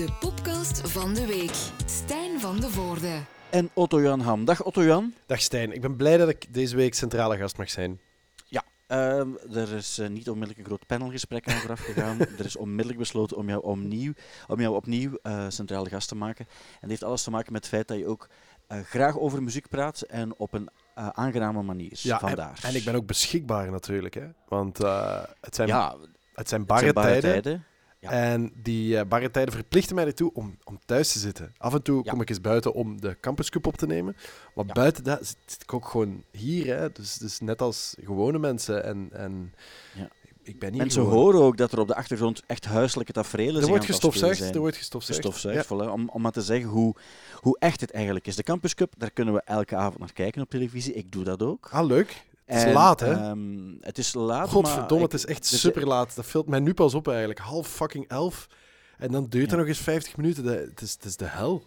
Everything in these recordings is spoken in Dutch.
De podcast van de week. Stijn van de Voorde. En Otto-Jan Ham. Dag Otto-Jan. Dag Stijn, ik ben blij dat ik deze week centrale gast mag zijn. Ja, ehm, er is eh, niet onmiddellijk een groot panelgesprek aan vooraf gegaan. er is onmiddellijk besloten om jou, opnieuw, om jou opnieuw eh, centrale gast te maken. En dat heeft alles te maken met het feit dat je ook eh, graag over muziek praat en op een eh, aangename manier. Ja, en, Vandaar. en ik ben ook beschikbaar natuurlijk, hè? want eh, het zijn, ja, het zijn het barre zijn barre tijden. tijden. Ja. En die eh, barre tijden verplichten mij ertoe om, om thuis te zitten. Af en toe Ja. kom ik eens buiten om de Campus Cup op te nemen. Maar Ja. buiten dat zit, zit ik ook gewoon hier. Hè? Dus, dus net als gewone mensen. En, en Ja. ik ben hier Mensen gewoon. horen ook dat er op de achtergrond echt huiselijke tafereelen Er zich wordt gestofzuigd. zijn. Er wordt gestofzuigd. gestofzuigd, Ja. voilà, om, om maar te zeggen hoe, hoe echt het eigenlijk is. De Campus Cup, daar kunnen we elke avond naar kijken op televisie. Ik doe dat ook. Ah, leuk. Het is laat, hè? ehm, het is laat, Godverdomme, het is echt er zijn- super laat. Dat vult mij nu pas op eigenlijk. Half fucking elf. En dan duurt Ja. het nog eens 50 minuten. Dat, het, is, het is de hel.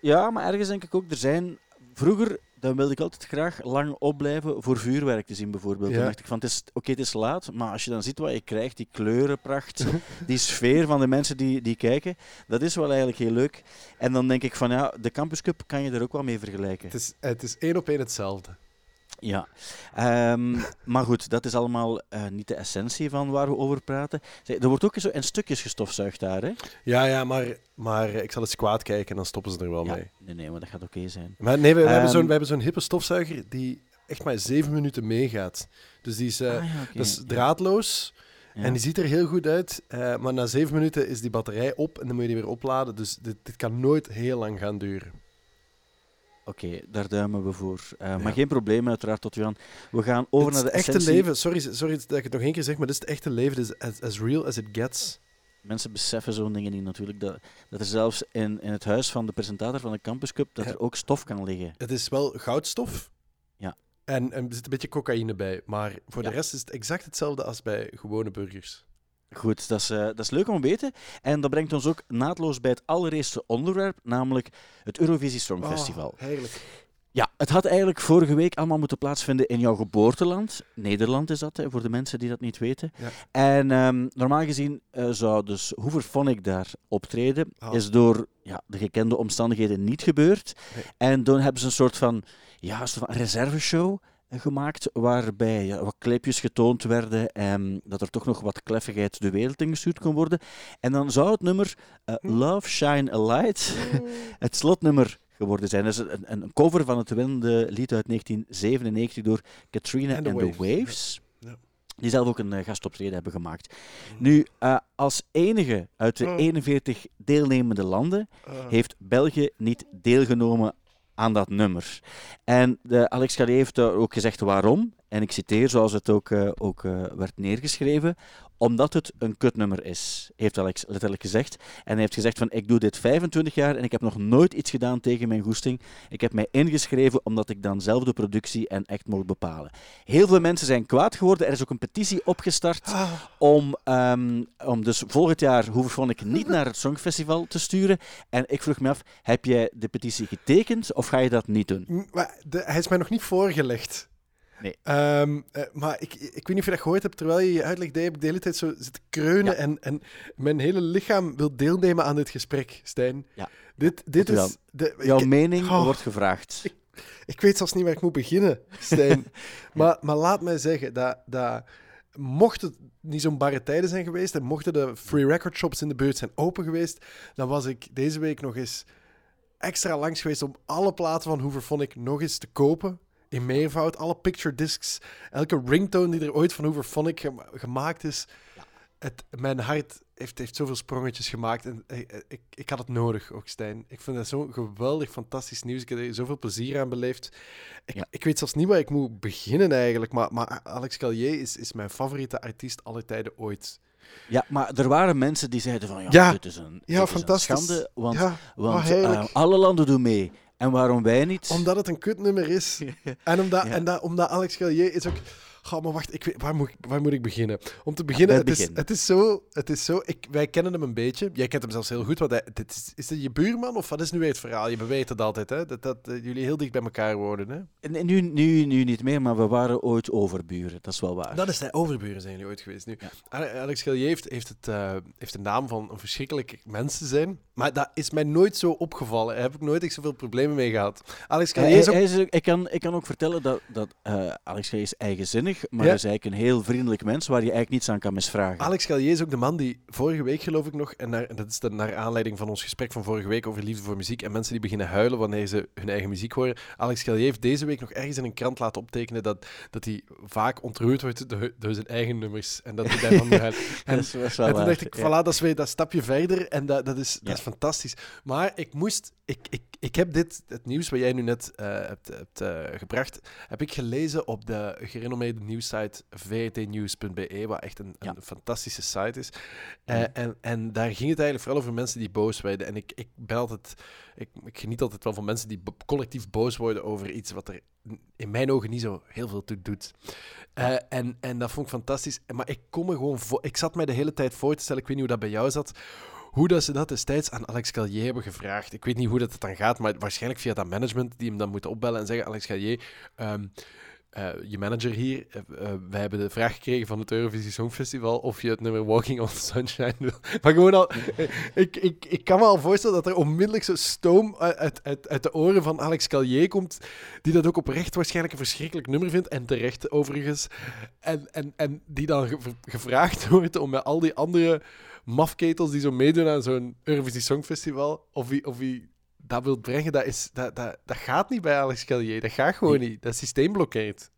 Ja, maar ergens denk ik ook, er zijn... Vroeger, dan wilde ik altijd graag lang opblijven voor vuurwerk te zien, bijvoorbeeld. Ja. Dan dacht ik van, het is, oké, het is laat, maar als je dan ziet wat je krijgt, die kleurenpracht, die sfeer van de mensen die, die kijken, dat is wel eigenlijk heel leuk. En dan denk ik van, ja, de Campus Cup kan je er ook wel mee vergelijken. Het is, het is één op één hetzelfde. Ja, Ehm, maar goed, dat is allemaal eh, niet de essentie van waar we over praten. Zeg, er wordt ook zo in stukjes gestofzuigd daar, hè? Ja, ja, maar, maar ik zal eens kwaad kijken en dan stoppen ze er wel Ja, mee. nee, nee, maar dat gaat oké zijn. Maar nee, we, we hebben Ehm, zo'n we hebben zo'n hippe stofzuiger die echt maar zeven minuten meegaat. Dus die is, eh, Ah, ja, oké, dat is ja. draadloos Ja. en die ziet er heel goed uit. eh, maar na zeven minuten is die batterij op en dan moet je die weer opladen. Dus dit, dit kan nooit heel lang gaan duren. Oké, daar duimen we voor. Eh, Ja. Maar geen probleem, uiteraard, tot Jan. We gaan over naar de het echte essentie. leven. Sorry, sorry dat ik het nog één keer zeg, maar dit is het echte leven. Dit is as, as real as it gets. Mensen beseffen zo'n dingen niet natuurlijk. Dat, dat er zelfs in, in het huis van de presentator van de Campus Cup, dat Ja. er ook stof kan liggen. Het is wel goudstof. Ja. En, en er zit een beetje cocaïne bij. Maar voor Ja. de rest is het exact hetzelfde als bij gewone burgers. Goed, dat is, eh, dat is leuk om te weten. En dat brengt ons ook naadloos bij het allereerste onderwerp, namelijk het Eurovisie Songfestival. Oh, heerlijk. Ja, het had eigenlijk vorige week allemaal moeten plaatsvinden in jouw geboorteland. Nederland is dat, hè, voor de mensen die dat niet weten. Ja. En ehm, normaal gezien eh, zou dus Hooverphonic daar optreden. Ah. Is door ja, de gekende omstandigheden niet gebeurd. Nee. En toen hebben ze een soort van, ja, een soort van reserveshow gemaakt, waarbij ja, wat clipjes getoond werden en dat er toch nog wat kleffigheid de wereld ingestuurd kon worden. En dan zou het nummer eh, Hm. Love Shine a Light het slotnummer geworden zijn. Dat is een, een cover van het winnende lied uit 1997 door Katrina And and the the Waves. Ja. Die zelf ook een eh, gastoptreden hebben gemaakt. Nu, eh, als enige uit de Oh. 41 deelnemende landen Ah. heeft België niet deelgenomen aan dat nummer. En de Alex Carré heeft ook gezegd waarom. En ik citeer zoals het ook, eh, ook eh, werd neergeschreven. Omdat het een kutnummer is, heeft Alex letterlijk gezegd. En hij heeft gezegd van ik doe dit 25 jaar en ik heb nog nooit iets gedaan tegen mijn goesting. Ik heb mij ingeschreven omdat ik dan zelf de productie en act mocht bepalen. Heel veel mensen zijn kwaad geworden. Er is ook een petitie opgestart Ah. om, ehm, om dus volgend jaar Hooverphonic niet naar het Songfestival te sturen. En ik vroeg me af, heb jij de petitie getekend of ga je dat niet doen? Maar de, hij is mij nog niet voorgelegd. Nee. Ehm, eh, maar ik, ik weet niet of je dat gehoord hebt. Terwijl je je uitleg deed, heb ik de hele tijd zo zitten kreunen. Ja. En, en mijn hele lichaam wil deelnemen aan dit gesprek, Stijn. Ja. Dit, dit is... De, Jouw ik, mening oh. wordt gevraagd. ik weet zelfs niet waar ik moet beginnen, Stijn. maar, maar laat mij zeggen dat... dat Mocht het niet zo'n barre tijden zijn geweest en mochten de free record shops in de buurt zijn open geweest, dan was ik deze week nog eens extra langs geweest om alle platen van Hooverphonic nog eens te kopen. In meervoud, alle picture discs, elke ringtone die er ooit van Hooverphonic gema- gemaakt is. Het, mijn hart heeft, heeft zoveel sprongetjes gemaakt en ik, ik, ik had het nodig ook, Stijn. Ik vind dat zo geweldig, fantastisch nieuws. Ik heb er zoveel plezier aan beleefd. Ik, Ja. ik weet zelfs niet waar ik moet beginnen eigenlijk, maar, maar Alex Callier is, is mijn favoriete artiest aller tijden ooit. Ja, maar er waren mensen die zeiden van ja, Ja. dit is een, Ja, dit is een fantastisch. schande, want, ja, want oh, heerlijk. eh, alle landen doen mee. En waarom wij niet? Omdat het een kutnummer is. En omdat, en dat, omdat Alex Gallier is ook... Ga maar wacht, ik weet, waar, moet, ik- waar moet ik beginnen? Om te beginnen, het is, het is zo... Het is zo ik, wij kennen hem een beetje. Jij kent hem zelfs heel goed. Want hij, dit is, is dit je buurman of wat is nu weer het verhaal? Je weet het altijd, hè? Dat, dat eh, jullie heel dicht bij elkaar wonen, hè? En, nu, nu, nu niet meer, maar we waren ooit overburen. Dat is wel waar. Dat is de overburen zijn jullie ooit geweest nu. Ja. Alex Gellier heeft, heeft, het, eh, heeft de naam van een verschrikkelijk mens te zijn. Maar dat is mij nooit zo opgevallen. Daar heb ik nooit echt zoveel problemen mee gehad. Alex Hij- Gellier is ook... hij is ik, kan, ik kan ook vertellen dat, dat eh, Alex G. is eigenzinnig, maar Ja. hij is eigenlijk een heel vriendelijk mens waar je eigenlijk niets aan kan misvragen. Alex Gallier is ook de man die vorige week, geloof ik nog, en, naar, en dat is dan naar aanleiding van ons gesprek van vorige week over liefde voor muziek en mensen die beginnen huilen wanneer ze hun eigen muziek horen. Alex Gallier heeft deze week nog ergens in een krant laten optekenen dat, dat hij vaak ontroerd wordt door, door zijn eigen nummers en dat hij daarvan moet huilen. En, dat is, dat en toen dacht ik, ja. voilà, dat is weer dat stapje verder en dat, dat, is, dat is fantastisch. Maar ik moest, ik, ik, ik heb dit, het nieuws wat jij nu net eh, hebt, hebt eh, gebracht, heb ik gelezen op de gerenommeerde nieuwssite vtnieuws.be, wat echt een, een fantastische site is. Eh, Ja. en, en daar ging het eigenlijk vooral over mensen die boos werden. En ik, ik ben altijd, ik, ik geniet altijd wel van mensen die collectief boos worden over iets wat er in mijn ogen niet zo heel veel toe doet. Eh, en, en dat vond ik fantastisch. Maar ik kom me gewoon voor. Ik zat mij de hele tijd voor te stellen, ik weet niet hoe dat bij jou zat. Hoe dat ze dat destijds aan Alex Gallier hebben gevraagd. Ik weet niet hoe dat het dan gaat, maar waarschijnlijk via dat management die hem dan moeten opbellen en zeggen: Alex Gallier, ehm, eh, je manager hier, eh, wij hebben de vraag gekregen van het Eurovisie Songfestival of je het nummer Walking on Sunshine wil. Maar gewoon al, ik, ik, ik kan me al voorstellen dat er onmiddellijk zo stoom uit, uit, uit, de oren van Alex Gallier komt, die dat ook oprecht waarschijnlijk een verschrikkelijk nummer vindt, en terecht overigens. En, en, en die dan ge- gevraagd wordt om met al die andere mafketels die zo meedoen aan zo'n Eurovisie Songfestival, of wie, of wie dat wil brengen, dat, is, dat, dat, dat gaat niet bij Alex Gallier. Dat gaat gewoon niet. Dat systeem blokkeert.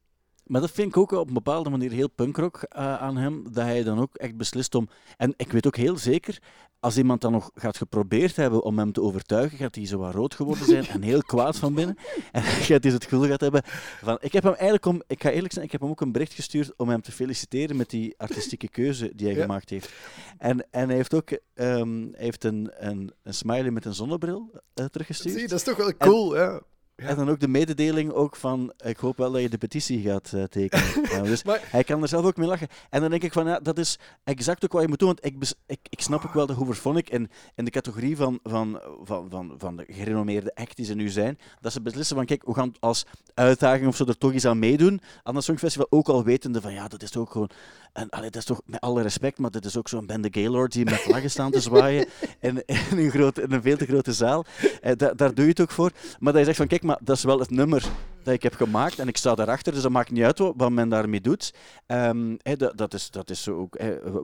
Maar dat vind ik ook op een bepaalde manier heel punkrock eh, aan hem, dat hij dan ook echt beslist om... En ik weet ook heel zeker, als iemand dan nog gaat geprobeerd hebben om hem te overtuigen, gaat hij zo wat rood geworden zijn en heel kwaad van binnen. En gaat hij het gevoel gehad hebben van... Ik heb hem eigenlijk, om, ik ga eerlijk zijn, ik heb hem ook een bericht gestuurd om hem te feliciteren met die artistieke keuze die hij Ja. gemaakt heeft. En, en hij heeft ook ehm, hij heeft een, een, een smiley met een zonnebril eh, teruggestuurd. Zie, dat is toch wel cool, ja. Ja. En dan ook de mededeling ook van, ik hoop wel dat je de petitie gaat eh, tekenen. Ja, dus Maar- hij kan er zelf ook mee lachen. En dan denk ik van, ja, dat is exact ook wat je moet doen. Want ik, ik, ik snap ook wel de Hooverphonic in, in de categorie van, van, van, van, van de gerenommeerde act die ze nu zijn. Dat ze beslissen van, kijk, we gaan als uitdaging of zo er toch iets aan meedoen aan dat Songfestival. Ook al wetende van, ja, dat is toch gewoon... En, allee, dat is toch, met alle respect, maar dit is ook zo'n bende Gaylords die met vlaggen staan te zwaaien in, in, een, groot, in een veel te grote zaal. Eh, da- daar doe je het ook voor. Maar dat je zegt van, kijk, maar dat is wel het nummer dat ik heb gemaakt en ik sta daarachter, dus dat maakt niet uit wat, wat men daarmee doet. Ehm, dat, dat, is, dat is zo ook,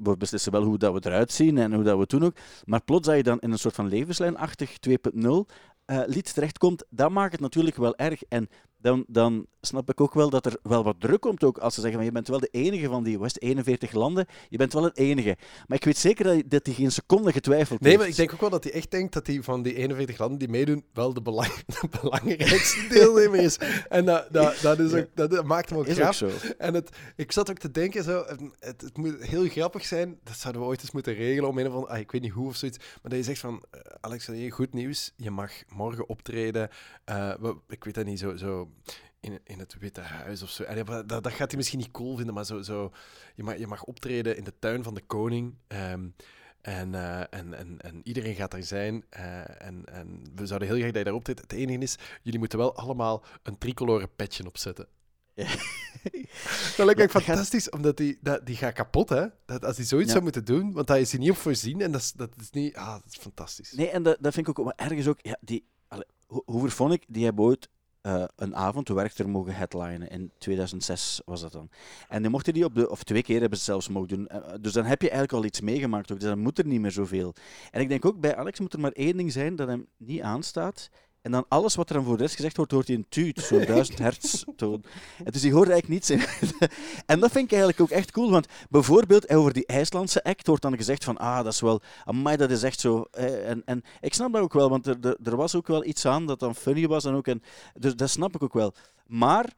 we- beslissen wel hoe dat we eruit zien en hoe dat we het doen ook. Maar plots dat je dan in een soort van levenslijnachtig 2.0 eh, lied terechtkomt, dat maakt het natuurlijk wel erg. En dan, dan snap ik ook wel dat er wel wat druk komt ook als ze zeggen van je bent wel de enige van die West 41 landen, je bent wel het enige. Maar ik weet zeker dat hij, dat hij geen seconde getwijfeld Nee, heeft. maar ik denk ook wel dat hij echt denkt dat hij van die 41 landen die meedoen wel de, belang, de belangrijkste deelnemer is. En dat, dat, dat, is ook, dat, dat maakt hem ook is ook zo. En het, ik zat ook te denken, zo, het, het moet heel grappig zijn. Dat zouden we ooit eens moeten regelen om een of andere, ah, ik weet niet hoe of zoiets. Maar dat je zegt van, eh, Alex, goed nieuws. Je mag morgen optreden. eh, ik weet dat niet, zo, zo in, in het Witte Huis of zo. En ja, dat, dat gaat hij misschien niet cool vinden, maar zo, zo, je, mag, je mag optreden in de tuin van de koning. ehm, en, eh, en, en, en iedereen gaat daar zijn. eh, en, en we zouden heel graag dat je daar optreedt. Het enige is, jullie moeten wel allemaal een tricolore petje opzetten. Ja. Dat lijkt me Ja, gaat- fantastisch, omdat die, dat, die gaat kapot, hè? Dat, als hij zoiets Ja. zou moeten doen, want daar is hij niet op voorzien en dat is, dat is niet... Ah, dat is fantastisch. Nee, en dat, dat vind ik ook maar ergens ook. Ja, die, allee, Ho- Hooverphonic, die hebben ooit eh, een avond, werkter mogen headlinen. In 2006 was dat dan. En die mochten die op de, of twee keer hebben ze zelfs mogen doen. Eh, dus dan heb je eigenlijk al iets meegemaakt ook. Dus dan moet er niet meer zoveel. En ik denk ook bij Alex moet er maar één ding zijn dat hem niet aanstaat. En dan alles wat er dan voor de rest gezegd wordt, hoort hij een tuut, zo'n 1000 hertz toon. En dus die hoort eigenlijk niets in. en dat vind ik eigenlijk ook echt cool, want bijvoorbeeld over die IJslandse act wordt dan gezegd van, ah, dat is wel, amai, dat is echt zo. eh, En, en ik snap dat ook wel, want er, er, er was ook wel iets aan dat dan funny was en ook, en, dus dat snap ik ook wel. Maar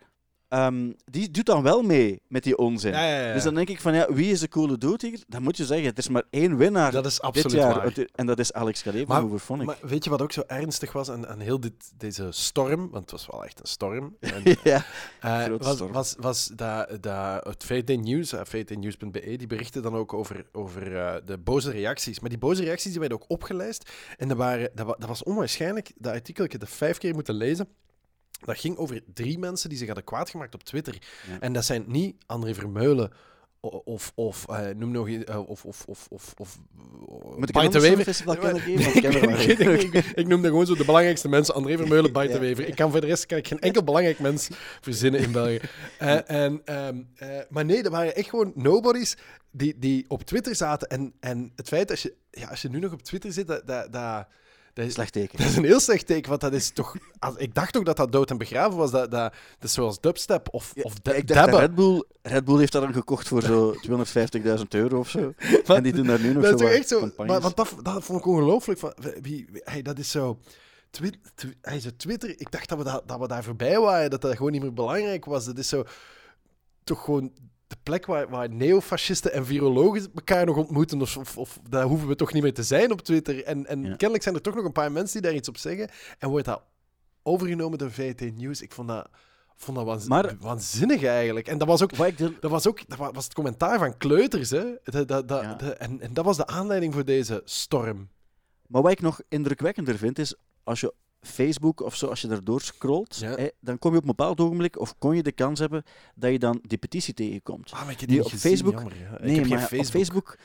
ehm, die doet dan wel mee met die onzin. Ja, ja, ja. Dus dan denk ik van, ja, wie is de coole dude hier? Dan moet je zeggen, het is maar één winnaar dat is dit absoluut jaar. waar. En dat is Alex Cadet van Maar- Hooverphonic. Maar weet je wat ook zo ernstig was aan, aan heel dit, deze storm? Want het was wel echt een storm. En, ja. eh, grote was, storm. was, was dat, dat het VT Nieuws, uh, vtnieuws.be, die berichten dan ook over, over eh, de boze reacties. Maar die boze reacties die werden ook opgelijst. En dat, waren, dat, wa- dat was onwaarschijnlijk. Dat artikel, ik heb het vijf keer moeten lezen. Dat ging over drie mensen die zich hadden kwaadgemaakt op Twitter. Ja. En dat zijn niet André Vermeulen of, of eh, noem nog eens, eh, of, of, of, of, of Moet ik de Wever. ik noemde gewoon zo de belangrijkste mensen. André Vermeulen, Ja. Wever. Ik kan voor de rest kan ik geen enkel belangrijk mens verzinnen in België. Eh, en, ehm, eh, maar nee, er waren echt gewoon nobodies die, die op Twitter zaten. En, en het feit dat je, ja, als je nu nog op Twitter zit, dat, dat, dat, dat is, Slecht teken. dat is een heel slecht teken. Want dat is toch... als- ik dacht ook dat dat dood en begraven was. Dat, dat, dat is zoals dubstep of, of da- ik dacht dat dabben. Red Bull, Red Bull heeft dat dan gekocht voor zo 250.000 euro of zo. Maar en die doen daar nu nog dat zo is toch echt zo. Maar, want dat, dat vond ik ongelooflijk. Van, wie, hey, dat is zo. Twi- twi- hij is Twitter. Ik dacht dat we, dat, dat we daar voorbij waren. Dat dat gewoon niet meer belangrijk was. Dat is zo. Toch gewoon de plek waar, waar neofascisten en virologen elkaar nog ontmoeten. Of, of, of daar hoeven we toch niet meer te zijn op Twitter. En, en Ja. kennelijk zijn er toch nog een paar mensen die daar iets op zeggen. En wordt dat overgenomen door VT Nieuws. Ik vond dat, vond dat waanz- Maar- waanzinnig eigenlijk. En dat was ook de- dat was ook dat wa- was het commentaar van kleuters. Hè? Dat, dat, dat, Ja. de- en, en dat was de aanleiding voor deze storm. Maar wat ik nog indrukwekkender vind, is als je Facebook of zo, als je daardoor scrolt, Ja. hè, dan kom je op een bepaald ogenblik, of kon je de kans hebben, dat je dan die petitie tegenkomt. Ah, maar ik heb Die op gezien, Facebook- jammer, ja. nee, maar op Facebook...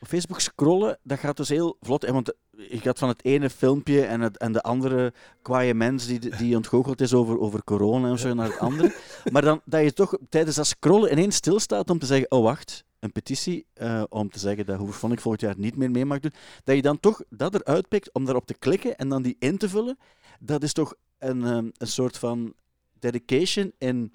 Op Facebook scrollen, dat gaat dus heel vlot. hè, Want je gaat van het ene filmpje en, het, en de andere kwaaie mens die, die ontgoocheld is over, over corona en zo naar het andere. Maar dan dat je toch tijdens dat scrollen ineens stilstaat om te zeggen: Oh, wacht, een petitie eh, om te zeggen dat Hoevervonnik volgend jaar niet meer mee mag doen. Dat je dan toch dat eruit pikt om daarop te klikken en dan die in te vullen. Dat is toch een, ehm, een soort van dedication in,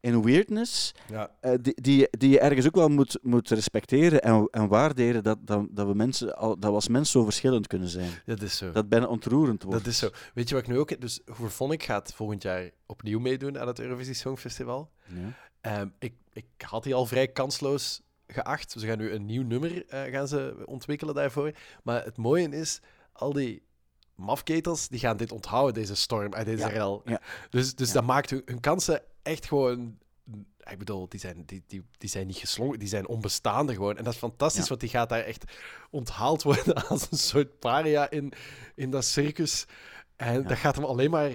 in weirdness. Ja. eh, die, die, die je ergens ook wel moet, moet respecteren en, en waarderen. Dat, dat, dat, we mensen, al, dat we als mens zo verschillend kunnen zijn. Dat is zo. Dat bijna ontroerend wordt. Dat is zo. Weet je wat ik nu ook... Dus Hoevervonnik gaat volgend jaar opnieuw meedoen aan het Eurovisie Songfestival. Ja. Ehm, ik, ik had die al vrij kansloos geacht. Ze gaan nu een nieuw nummer eh, gaan ze ontwikkelen daarvoor. Maar het mooie is, al die mafketels die gaan dit onthouden, deze storm uit deze Ja, rel. ja. Dus, dus Ja. dat maakt hun, hun kansen echt gewoon... Ik bedoel, die zijn, die, die, die zijn niet geslongen, die zijn onbestaande gewoon. En dat is fantastisch, want die gaat daar echt onthaald worden als een soort paria in, in dat circus. En dat gaat hem alleen maar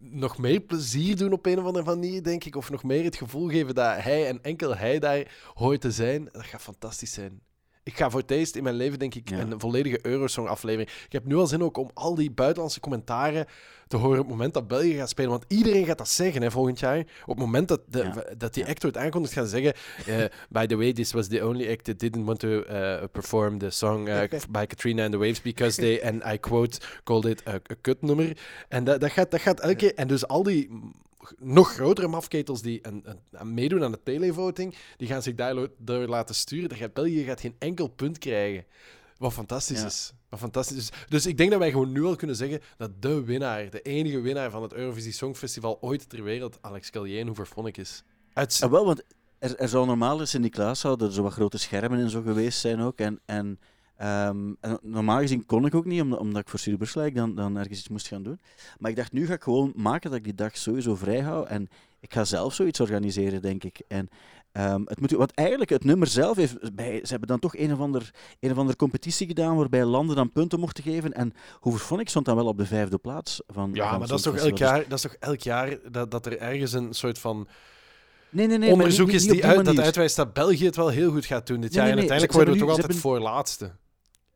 nog meer plezier doen op een of andere manier, denk ik. Of nog meer het gevoel geven dat hij en enkel hij daar hoort te zijn. Dat gaat fantastisch zijn. Ik ga voor het eerst in mijn leven, denk ik, Ja. een volledige Eurosong-aflevering. Ik heb nu al zin ook om al die buitenlandse commentaren te horen op het moment dat België gaat spelen. Want iedereen gaat dat zeggen hè, volgend jaar. Op het moment dat, de, Ja. dat die Ja. act wordt aankondigt, gaan ze zeggen... eh, by the way, this was the only act that didn't want to uh, perform the song uh, by Katrina and the Waves because they, and I quote, called it a, a kutnummer. En dat, dat, gaat, dat gaat elke keer... En dus al die nog grotere mafketels die een, meedoen aan de televoting, die gaan zich daardoor door laten sturen. Dat gaat, België gaat geen enkel punt krijgen. Wat fantastisch Ja. is. Wat fantastisch is. Dus ik denk dat wij gewoon nu al kunnen zeggen dat de winnaar, de enige winnaar van het Eurovisie Songfestival ooit ter wereld, Alex Callier Hooverphonic is. Uit... Ah, wel, want er, er zou normaal in Sint-Niklaas zouden er zo wat grote schermen en zo geweest zijn ook. En, en, ehm, en normaal gezien kon ik ook niet, omdat, omdat ik voor Silberslijk dan, dan ergens iets moest gaan doen. Maar ik dacht, nu ga ik gewoon maken dat ik die dag sowieso vrij hou. En ik ga zelf zoiets organiseren, denk ik. En, ehm, het moet, want eigenlijk, het nummer zelf, heeft, bij, ze hebben dan toch een of, ander, een of andere competitie gedaan waarbij landen dan punten mochten geven. En Hooverphonic stond dan wel op de vijfde plaats. Van, ja, van maar dat is toch elk. Dus- jaar, dat is toch elk jaar dat, dat er ergens een soort van nee, nee, nee, onderzoek is die die uit, dat uitwijst dat België het wel heel goed gaat doen dit Nee, jaar. en uiteindelijk worden we toch hebben altijd nu- voorlaatste.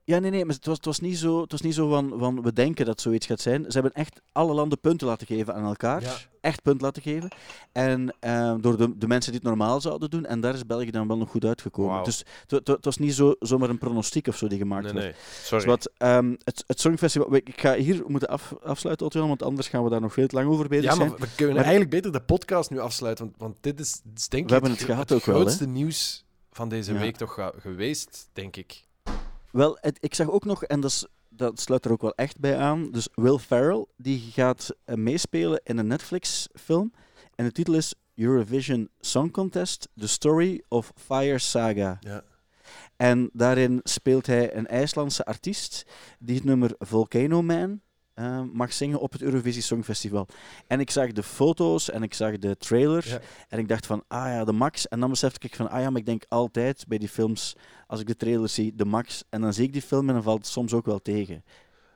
Ja, nee, nee, maar het was, het was niet zo, het was niet zo van, van we denken dat zoiets gaat zijn. Ze hebben echt alle landen punten laten geven aan elkaar. Ja. Echt punt laten geven. En eh, door de, de mensen die het normaal zouden doen. En daar is België dan wel nog goed uitgekomen. Dus het- het het was niet zo, zomaar een pronostiek of zo die gemaakt Nee, werd. nee. Sorry. Dus wat, ehm, het, het Songfestival... Ik ga hier moeten af, afsluiten, Otto, want anders gaan we daar nog veel te lang over bezig Ja, zijn. maar we kunnen Maar- eigenlijk beter de podcast nu afsluiten, want, want dit is, denk ik We hebben het gro- gehad ook wel, grootste nieuws van deze Ja. week toch geweest, denk ik. Wel, het- ik zag ook nog, en dat, is, dat sluit er ook wel echt bij aan, dus Will Ferrell, die gaat eh, meespelen in een Netflix-film. En de titel is Eurovision Song Contest: The Story of Fire Saga. Ja. En daarin speelt hij een IJslandse artiest die het nummer Volcano Man eh, mag zingen op het Eurovisie Songfestival. En ik zag de foto's en ik zag de trailer Ja. en ik dacht van, ah ja, de max. En dan besefte ik van, ah ja, maar ik denk altijd bij die films, als ik de trailer zie, de max. En dan zie ik die film en dan valt het soms ook wel tegen.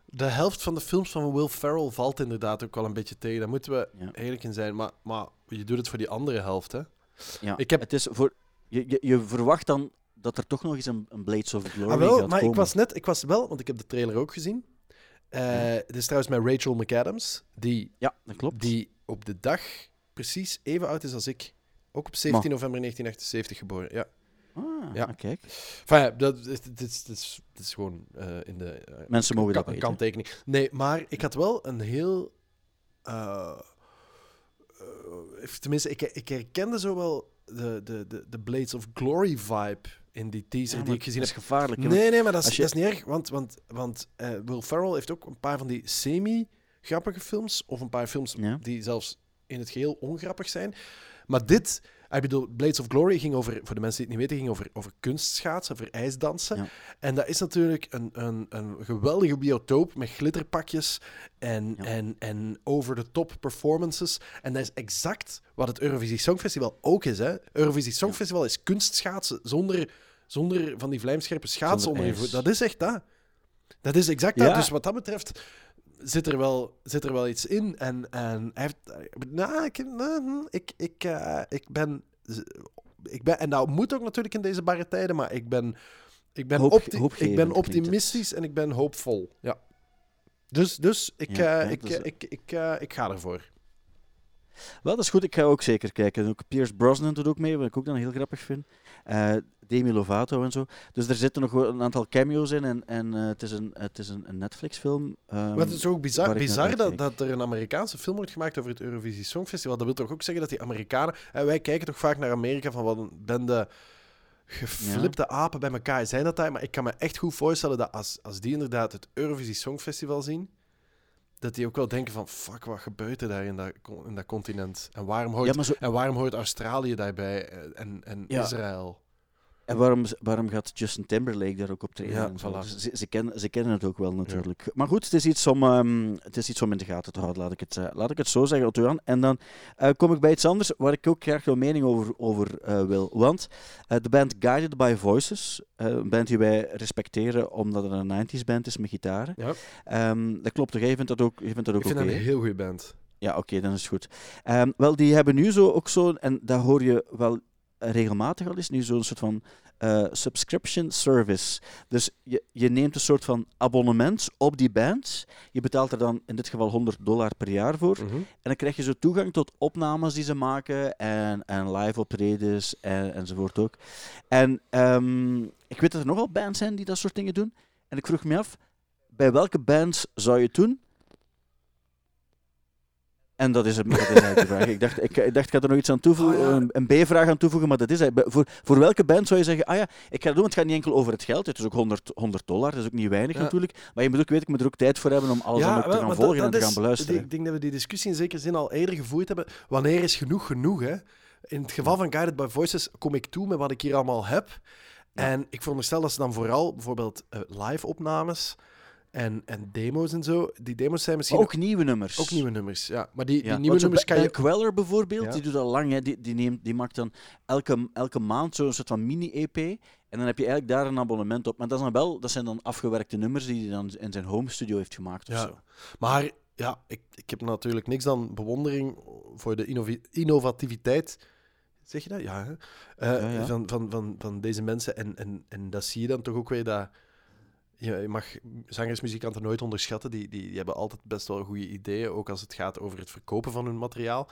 De helft van de films van Will Ferrell valt inderdaad ook wel een beetje tegen. Daar moeten we Ja. eerlijk in zijn. Maar, maar je doet het voor die andere helft, hè? Ja, Ik heb- het is voor, je, je, je verwacht dan dat er toch nog eens een, een Blades of Glory Ah, wel, gaat maar komen. ik was net, ik was wel, want ik heb de trailer ook gezien. Dit is trouwens met Rachel McAdams, die, Ja, dat klopt. die op de dag precies even oud is als ik. Ook op 17 november 1978 geboren. Ja. Ah, Ja. ah, kijk. Enfin, ja, dat is, dit is, dit is, dit is gewoon eh, in de eh, Mensen mogen dat weten. kanttekening. Nee, maar ik had wel een heel. tenminste, ik, ik herkende zo wel de, de, de, de Blades of Glory vibe in die teaser Ja, die ik gezien dat heb. is gevaarlijk. hè. Nee, nee, maar dat is, als je- dat is niet erg. Want, want, want eh, Will Ferrell heeft ook een paar van die semi-grappige films. Of een paar films Ja. die zelfs in het geheel ongrappig zijn. Maar dit, ik bedoel, Blades of Glory ging over, voor de mensen die het niet weten, ging over, over kunstschaatsen, over ijsdansen. Ja. En dat is natuurlijk een, een, een geweldige biotoop met glitterpakjes en, Ja. en, en over-the-top performances. En dat is exact wat het Eurovisie Songfestival ook is. Hè? Eurovisie Songfestival is kunstschaatsen zonder, zonder van die vlijmscherpe schaatsen onder je voet. Dat is echt dat. Dat is exact dat. Ja. Dus wat dat betreft zit er wel, zit er wel iets in. En, en hij heeft... Nou, ik, nou, ik, ik, eh, ik ben... Ik ben, en dat moet ook natuurlijk in deze barre tijden, maar ik ben, ik ben, Hoop- ik ben optimistisch en ik ben hoopvol. Ja. Dus, dus ik, Ja, eh, ja, ik, is- eh, ik, ik, eh, ik ga ervoor. Wel, dat is goed. Ik ga ook zeker kijken. En Ook Pierce Brosnan doet ook mee, wat ik ook dan heel grappig vind. Eh Demi Lovato en zo. Dus er zitten nog een aantal cameo's in. En, en eh, het is een, het is een, een Netflix-film. ehm, Maar het is ook bizar, bizar dat, er een Amerikaanse film wordt gemaakt over het Eurovisie Songfestival. Dat wil toch ook zeggen dat die Amerikanen... En wij kijken toch vaak naar Amerika van wat een bende geflipte apen bij elkaar zijn dat daar. Maar ik kan me echt goed voorstellen dat als, als die inderdaad het Eurovisie Songfestival zien, dat die ook wel denken van fuck, wat gebeurt er daar in dat, in dat continent? En waarom hoort, Ja, maar zo, en waarom hoort Australië daarbij eh, en, en Ja. Israël? En waarom, waarom gaat Justin Timberlake daar ook op? Ja, voilà. Ze, ze, kennen, ze kennen het ook wel natuurlijk. Maar goed, het is, iets om, ehm, het is iets om in de gaten te houden, laat ik het, eh, laat ik het zo zeggen, Otto. En dan eh, kom ik bij iets anders waar ik ook graag jouw mening over, over eh, wil. Want de band Guided by Voices, een band die wij respecteren omdat het een 90s band is met gitaren. Ja. Ehm, dat klopt toch? Jij vindt dat ook, jij vindt dat ook Ik vind oké? dat een heel goede band. Ja, oké, dan is het goed. Ehm, wel, die hebben nu zo ook zo, en daar hoor je wel regelmatig al eens, nu zo'n soort van eh, subscription service. Dus je, je neemt een soort van abonnement op die band. Je betaalt er dan in dit geval 100 dollar per jaar voor. Mhm. En dan krijg je zo toegang tot opnames die ze maken en, en live optredens en, enzovoort ook. En ehm, ik weet dat er nogal bands zijn die dat soort dingen doen. En ik vroeg me af, bij welke bands zou je het doen? En dat is, het, dat is eigenlijk de vraag. Ik dacht, ik, ik dacht, ik ga er nog iets aan toevoegen, Oh, ja. een, een B-vraag aan toevoegen, maar dat is voor, voor welke band zou je zeggen, ah ja, ik ga het doen, het gaat niet enkel over het geld, het is ook 100, 100 dollar, dat is ook niet weinig Ja. natuurlijk, maar je moet ook weten, ik moet er ook tijd voor hebben om alles dan ook te gaan volgen dat- en te gaan is- beluisteren. ik denk dat we die discussie in zekere zin al eerder gevoerd hebben. Wanneer is genoeg genoeg? Hè? In het geval van Guided by Voices kom ik toe met wat ik hier allemaal heb. Ja. En ik veronderstel dat ze dan vooral bijvoorbeeld eh, live-opnames en, en demo's en zo. Die demo's zijn misschien Maar ook nieuwe nummers. ook nieuwe nummers. Ja. Maar die, die nieuwe nummers kan je... Queller bijvoorbeeld, Ja. die doet al lang, hè, die, die, neemt, die maakt dan elke, elke maand zo'n soort van mini-EP. En dan heb je eigenlijk daar een abonnement op. Maar dat, is dan wel, dat zijn dan afgewerkte nummers die hij dan in zijn home studio heeft gemaakt. Of Ja. zo. Maar ja, ik, ik heb natuurlijk niks dan bewondering voor de innovativiteit. Zeg je dat? Ja. Hè? Eh, ja. Van, van, van, van deze mensen. En, en, en dat zie je dan toch ook weer dat. Je, mag zangers, muzikanten nooit onderschatten. Die, die, die hebben altijd best wel goede ideeën, ook als het gaat over het verkopen van hun materiaal.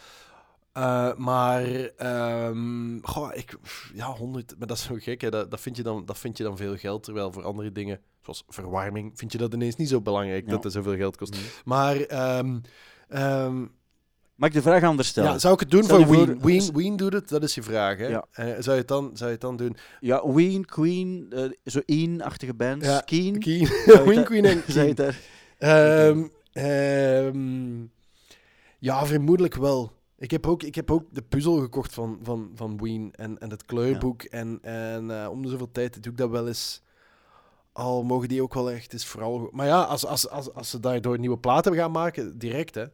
Eh, maar, ehm, goh, ik, ja, 100, maar dat is zo gek. Hè? Dat, dat, vind je dan, dat vind je dan veel geld. Terwijl voor andere dingen, zoals verwarming, vind je dat ineens niet zo belangrijk Ja. dat het zoveel geld kost. Maar ehm, Mag ik de vraag anders stellen? ja, zou ik het doen Stel voor Ween? Ween, Ween doet het, dat is je vraag. Hè? Ja. Eh, zou, je het dan, zou je het dan doen? Ja, Ween, Queen, eh, zo Een-achtige bands. Ja, Keen. Keen. Ween, Queen en Keen. daar... Ehm, ja, vermoedelijk wel. Ik heb ook, ik heb ook de puzzel gekocht van, van, van Ween en, en het kleurboek. En, en eh, om de zoveel tijd doe ik dat wel eens. Al mogen die ook wel echt, is vooral... Maar ja, als, als, als, als ze daardoor nieuwe platen gaan maken, direct hè.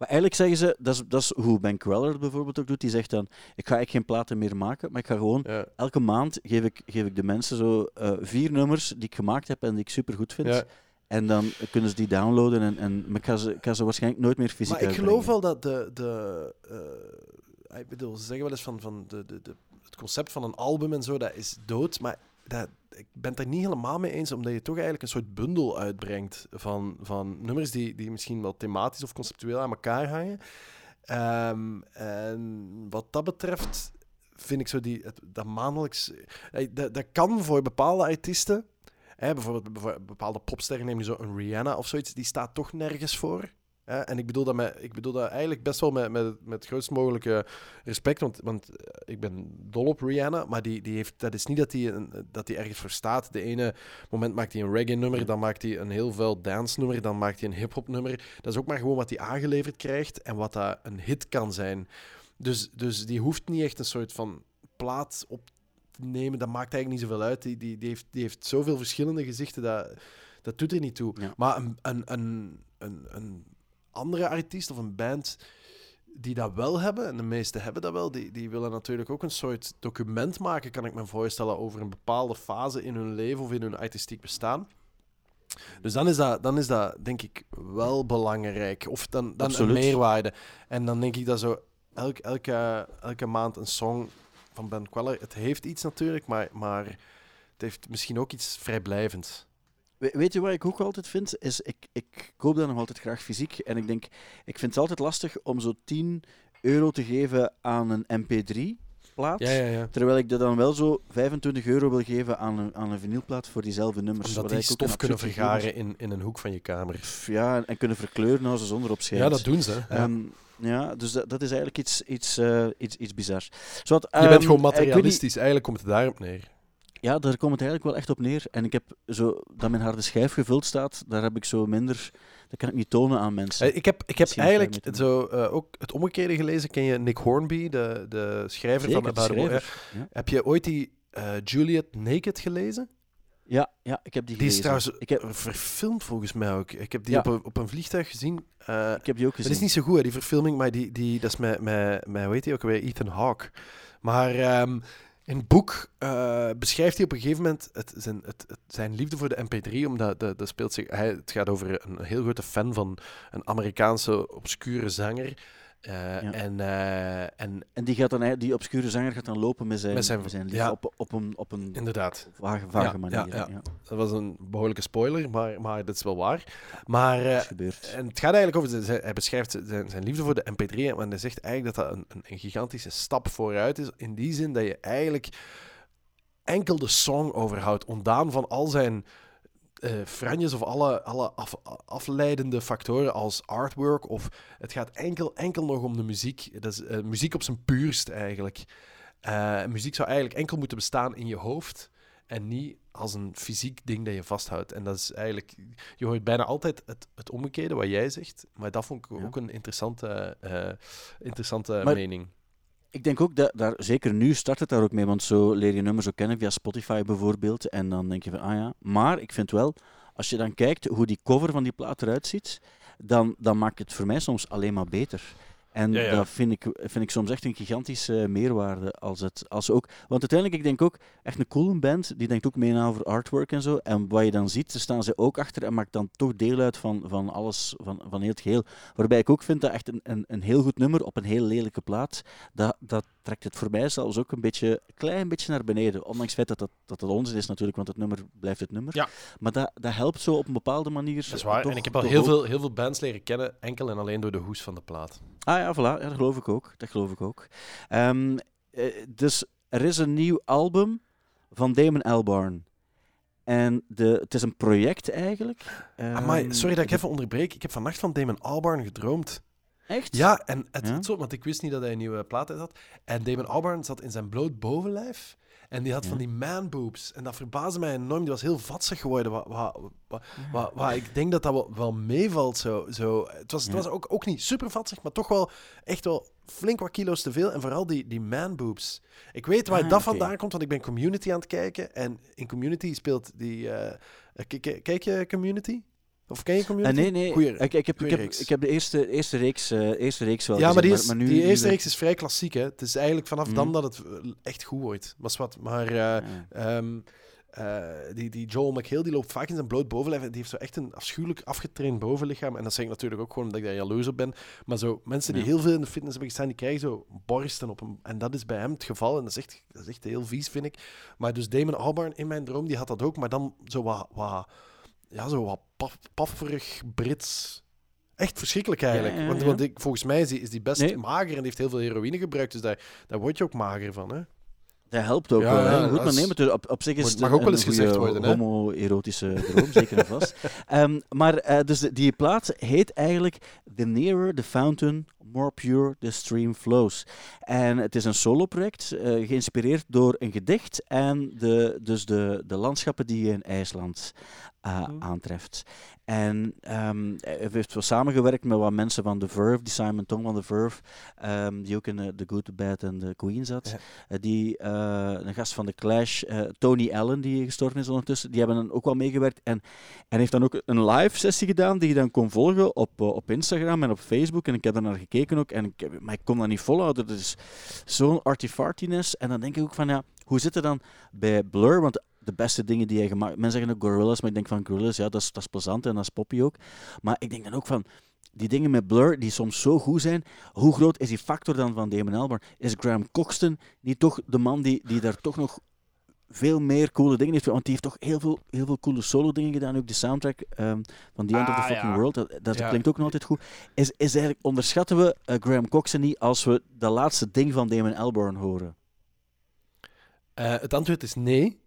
Maar eigenlijk zeggen ze, dat is, dat is hoe Ben Queller het bijvoorbeeld ook doet, die zegt dan, ik ga eigenlijk geen platen meer maken, maar ik ga gewoon, Ja. elke maand geef ik, geef ik de mensen zo eh, vier nummers die ik gemaakt heb en die ik super goed vind. Ja. En dan kunnen ze die downloaden en, en maar ik, ga ze, ik ga ze waarschijnlijk nooit meer fysiek Maar ik geloof wel dat de... de eh, ik bedoel, ze zeggen wel eens van, van de, de, de, het concept van een album en zo, dat is dood. Maar dat, ik ben het er niet helemaal mee eens, omdat je toch eigenlijk een soort bundel uitbrengt van, van nummers die, die misschien wel thematisch of conceptueel aan elkaar hangen. Ehm, en wat dat betreft vind ik zo die, dat maandelijks... eh, Dat, dat kan voor bepaalde artiesten... Hè, bijvoorbeeld voor bepaalde popsterren, neem je zo een Rihanna of zoiets, die staat toch nergens voor. Hè? En ik bedoel, dat met, ik bedoel dat eigenlijk best wel met, met, met het grootst mogelijke respect, want, want eh, ik ben dol op Rihanna, maar die, die heeft, dat is niet dat hij dat die ergens voor staat. De ene moment maakt hij een reggae-nummer, dan maakt hij een heel vuil dance-nummer, dan maakt hij een hip-hop-nummer. Dat is ook maar gewoon wat hij aangeleverd krijgt en wat dat een hit kan zijn. Dus, dus die hoeft niet echt een soort van plaat op te nemen, dat maakt eigenlijk niet zoveel uit. Die, die, die, heeft, die heeft zoveel verschillende gezichten, dat, dat doet er niet toe. Ja. Maar een, een, een, een, een andere artiest of een band die dat wel hebben, en de meeste hebben dat wel, die, die willen natuurlijk ook een soort document maken, kan ik me voorstellen, over een bepaalde fase in hun leven of in hun artistiek bestaan. Dus dan is dat, dan is dat denk ik wel belangrijk. Of dan, dan een meerwaarde. En dan denk ik dat zo elk, elke, elke maand een song van Ben Queller, het heeft iets natuurlijk, maar, maar het heeft misschien ook iets vrijblijvends. We- weet je wat ik ook altijd vind? Is ik, ik koop dat nog altijd graag fysiek. En ik denk, ik vind het altijd lastig om zo 10 euro te geven aan een MP3-plaat. Ja, ja, ja. Terwijl ik er dan wel zo 25 euro wil geven aan een, aan een vinylplaat voor diezelfde nummers. Omdat die stof kunnen vergaren in, in een hoek van je kamer. Ja, en, en kunnen verkleuren als ze zonder op schijnt. Ja, dat doen ze. Ja. Ehm, ja, dus dat, dat is eigenlijk iets, iets, eh, iets, iets bizars. Zowat, je bent ehm, gewoon materialistisch. Eigenlijk komt het daarop neer. Ja, daar komt het eigenlijk wel echt op neer. En ik heb zo, dat mijn harde schijf gevuld staat, daar heb ik zo minder... Dat kan ik niet tonen aan mensen. Eh, Ik heb, ik heb eigenlijk zo, eh, ook het omgekeerde gelezen. Ken je Nick Hornby, de, de schrijver Zeker, van de schrijver, Ja. ja. Heb je ooit die eh, Juliet Naked gelezen? Ja, ja, ik heb die Die is gelezen. trouwens ik, heb, verfilmd volgens mij ook. Ik heb die Ja. op, een, op een vliegtuig gezien. Ik heb die ook Het gezien. is niet zo goed, hè, die verfilming, maar die, die, dat is met, met, met hoe heet hij ook weer, Ethan Hawke. Maar ehm, in het boek eh, beschrijft hij op een gegeven moment het, zijn, het, het- zijn liefde voor de MP3, omdat de, speelt zich, het gaat over een heel grote fan van een Amerikaanse obscure zanger. Eh, Ja. en, eh, en En die, gaat dan, die obscure zanger gaat dan lopen met zijn, Met zijn- lief ja. op, op een, op een inderdaad, vage, vage Ja, manier. ja, Ja, ja. dat was een behoorlijke spoiler, maar, maar dat is wel waar. Maar eh. En het gaat eigenlijk over, hij beschrijft zijn, zijn liefde voor de MP3 en hij zegt eigenlijk dat dat een, een, een gigantische stap vooruit is. In die zin dat je eigenlijk enkel de song overhoudt, ontdaan van al zijn eh franjes of alle, alle af- afleidende factoren als artwork. Of het gaat enkel, enkel nog om de muziek. Dat is eh, muziek op zijn puurst eigenlijk. Eh, muziek zou eigenlijk enkel moeten bestaan in je hoofd en niet als een fysiek ding dat je vasthoudt. En dat is eigenlijk, je hoort bijna altijd het, het omgekeerde wat jij zegt, maar dat vond ik Ja. ook een interessante, interessante Maar- mening. Ik denk ook dat daar, zeker nu start het daar ook mee, want zo leer je nummers ook kennen via Spotify bijvoorbeeld. En dan denk je van, ah ja. Maar ik vind wel, als je dan kijkt hoe die cover van die plaat eruit ziet, dan, dan maakt het voor mij soms alleen maar beter. En Ja, ja. dat vind ik, vind ik soms echt een gigantische meerwaarde. Als het, als ook, want uiteindelijk, ik denk ook, echt een coole band, die denkt ook mee na over artwork en zo. En wat je dan ziet, daar staan ze ook achter en maakt dan toch deel uit van, van alles, van, van heel het geheel. Waarbij ik ook vind dat echt een, een, een heel goed nummer op een heel lelijke plaat, dat, dat trekt het voor mij zelfs ook een beetje, een klein beetje naar beneden. Ondanks het feit dat dat, dat het onzin is natuurlijk, want het nummer blijft het nummer. Ja. Maar dat, dat helpt zo op een bepaalde manier. Dat is waar. toch- en ik heb al heel veel, heel veel bands leren kennen, enkel en alleen door de hoes van de plaat. Ah ja, voilà. Ja, dat geloof ik ook. Dat geloof ik ook. Ehm, eh, dus er is een nieuw album van Damon Albarn. En de, het is een project eigenlijk. Amai, Ehm, sorry dat ik de- even onderbreek. Ik heb vannacht van Damon Albarn gedroomd. Echt? Ja, en het, Ja? zo, want ik wist niet dat hij een nieuwe plaat uit had. En Damon Albarn zat in zijn bloot bovenlijf. En die had van die man boobs. En dat verbaasde mij enorm. Die was heel vatsig geworden. Wat, wat, wat, wat, wat ik denk dat dat wel, wel meevalt. Zo, zo. Het was, het was ook, ook niet super vatsig, maar toch wel echt wel flink wat kilo's te veel. En vooral die, die man boobs. Ik weet waar Ah, dat vandaan komt, want ik ben Community aan het kijken. En in Community speelt die... kijk, kijk je Community? Of ken je Community? Eh, nee, nee. Goeie- ik, ik, heb, ik, heb, ik heb de eerste, eerste, reeks, eh, eerste reeks wel Ja, maar die, gezien, is, nu- die eerste reeks is vrij klassiek, hè. Het is eigenlijk vanaf dan Mhm. dat het eh, echt goed wordt. Maar, wat, maar eh, Ja. ehm, eh, die, die Joel McHale die loopt vaak in zijn bloot bovenlijf en die heeft zo echt een afschuwelijk afgetraind bovenlichaam. En dat zeg ik natuurlijk ook gewoon omdat ik daar jaloers op ben. Maar zo, mensen die Ja. heel veel in de fitness hebben gestaan, die krijgen zo borsten op hem. En dat is bij hem het geval. En dat is echt, dat is echt heel vies, vind ik. Maar dus Damon Albarn in mijn droom, die had dat ook. Maar dan zo wat, wat, ja, zo wat paf, pafferig Brits. Echt verschrikkelijk eigenlijk. Ja, ja, Want, want ik, volgens mij is die, is die best Nee. mager en die heeft heel veel heroïne gebruikt. Dus daar, daar word je ook mager van, hè? Dat helpt ook Ja, wel. hè. Goed, maar is- nee, maar het- op, op zich is Mag- het mag een- ook wel een eens gezegd worden, homo-erotische droom, zeker en vast. Ehm, maar eh, dus die plaat heet eigenlijk The Nearer the Fountain, More Pure the Stream Flows. En het is een solo-project, eh, geïnspireerd door een gedicht en de, dus de, de landschappen die je in IJsland eh, aantreft. En ehm, hij heeft wel samengewerkt met wat mensen van The Verve, die Simon Tong van The Verve, ehm, die ook in The Good, The Bad and The Queen zat. Ja. Eh, die, een gast van The Clash, Tony Allen, die gestorven is ondertussen, die hebben dan ook wel meegewerkt. En, en heeft dan ook een live sessie gedaan die je dan kon volgen op, op Instagram en op Facebook. En ik heb daar naar gekeken ook, en ik, maar ik kon dat niet volhouden. Is zo'n artifartiness. En dan denk ik ook van, ja, hoe zit het dan bij Blur? Want de beste dingen die hij gemaakt... Men zeggen ook Gorillaz, maar ik denk van Gorillaz, ja, dat is, dat is plezant en dat is poppy ook. Maar ik denk dan ook van... Die dingen met Blur, die soms zo goed zijn, hoe groot is die factor dan van Damon Albarn? Is Graham Coxton niet toch de man die, die daar toch nog veel meer coole dingen heeft? Want die heeft toch heel veel, heel veel coole solo dingen gedaan. Ook de soundtrack ehm, van The End of the Ah, Fucking ja. World, dat, dat Ja. klinkt ook nog altijd goed. Is, is eigenlijk, onderschatten we eh, Graham Coxton niet als we dat laatste ding van Damon Albarn horen? Eh, het antwoord is nee.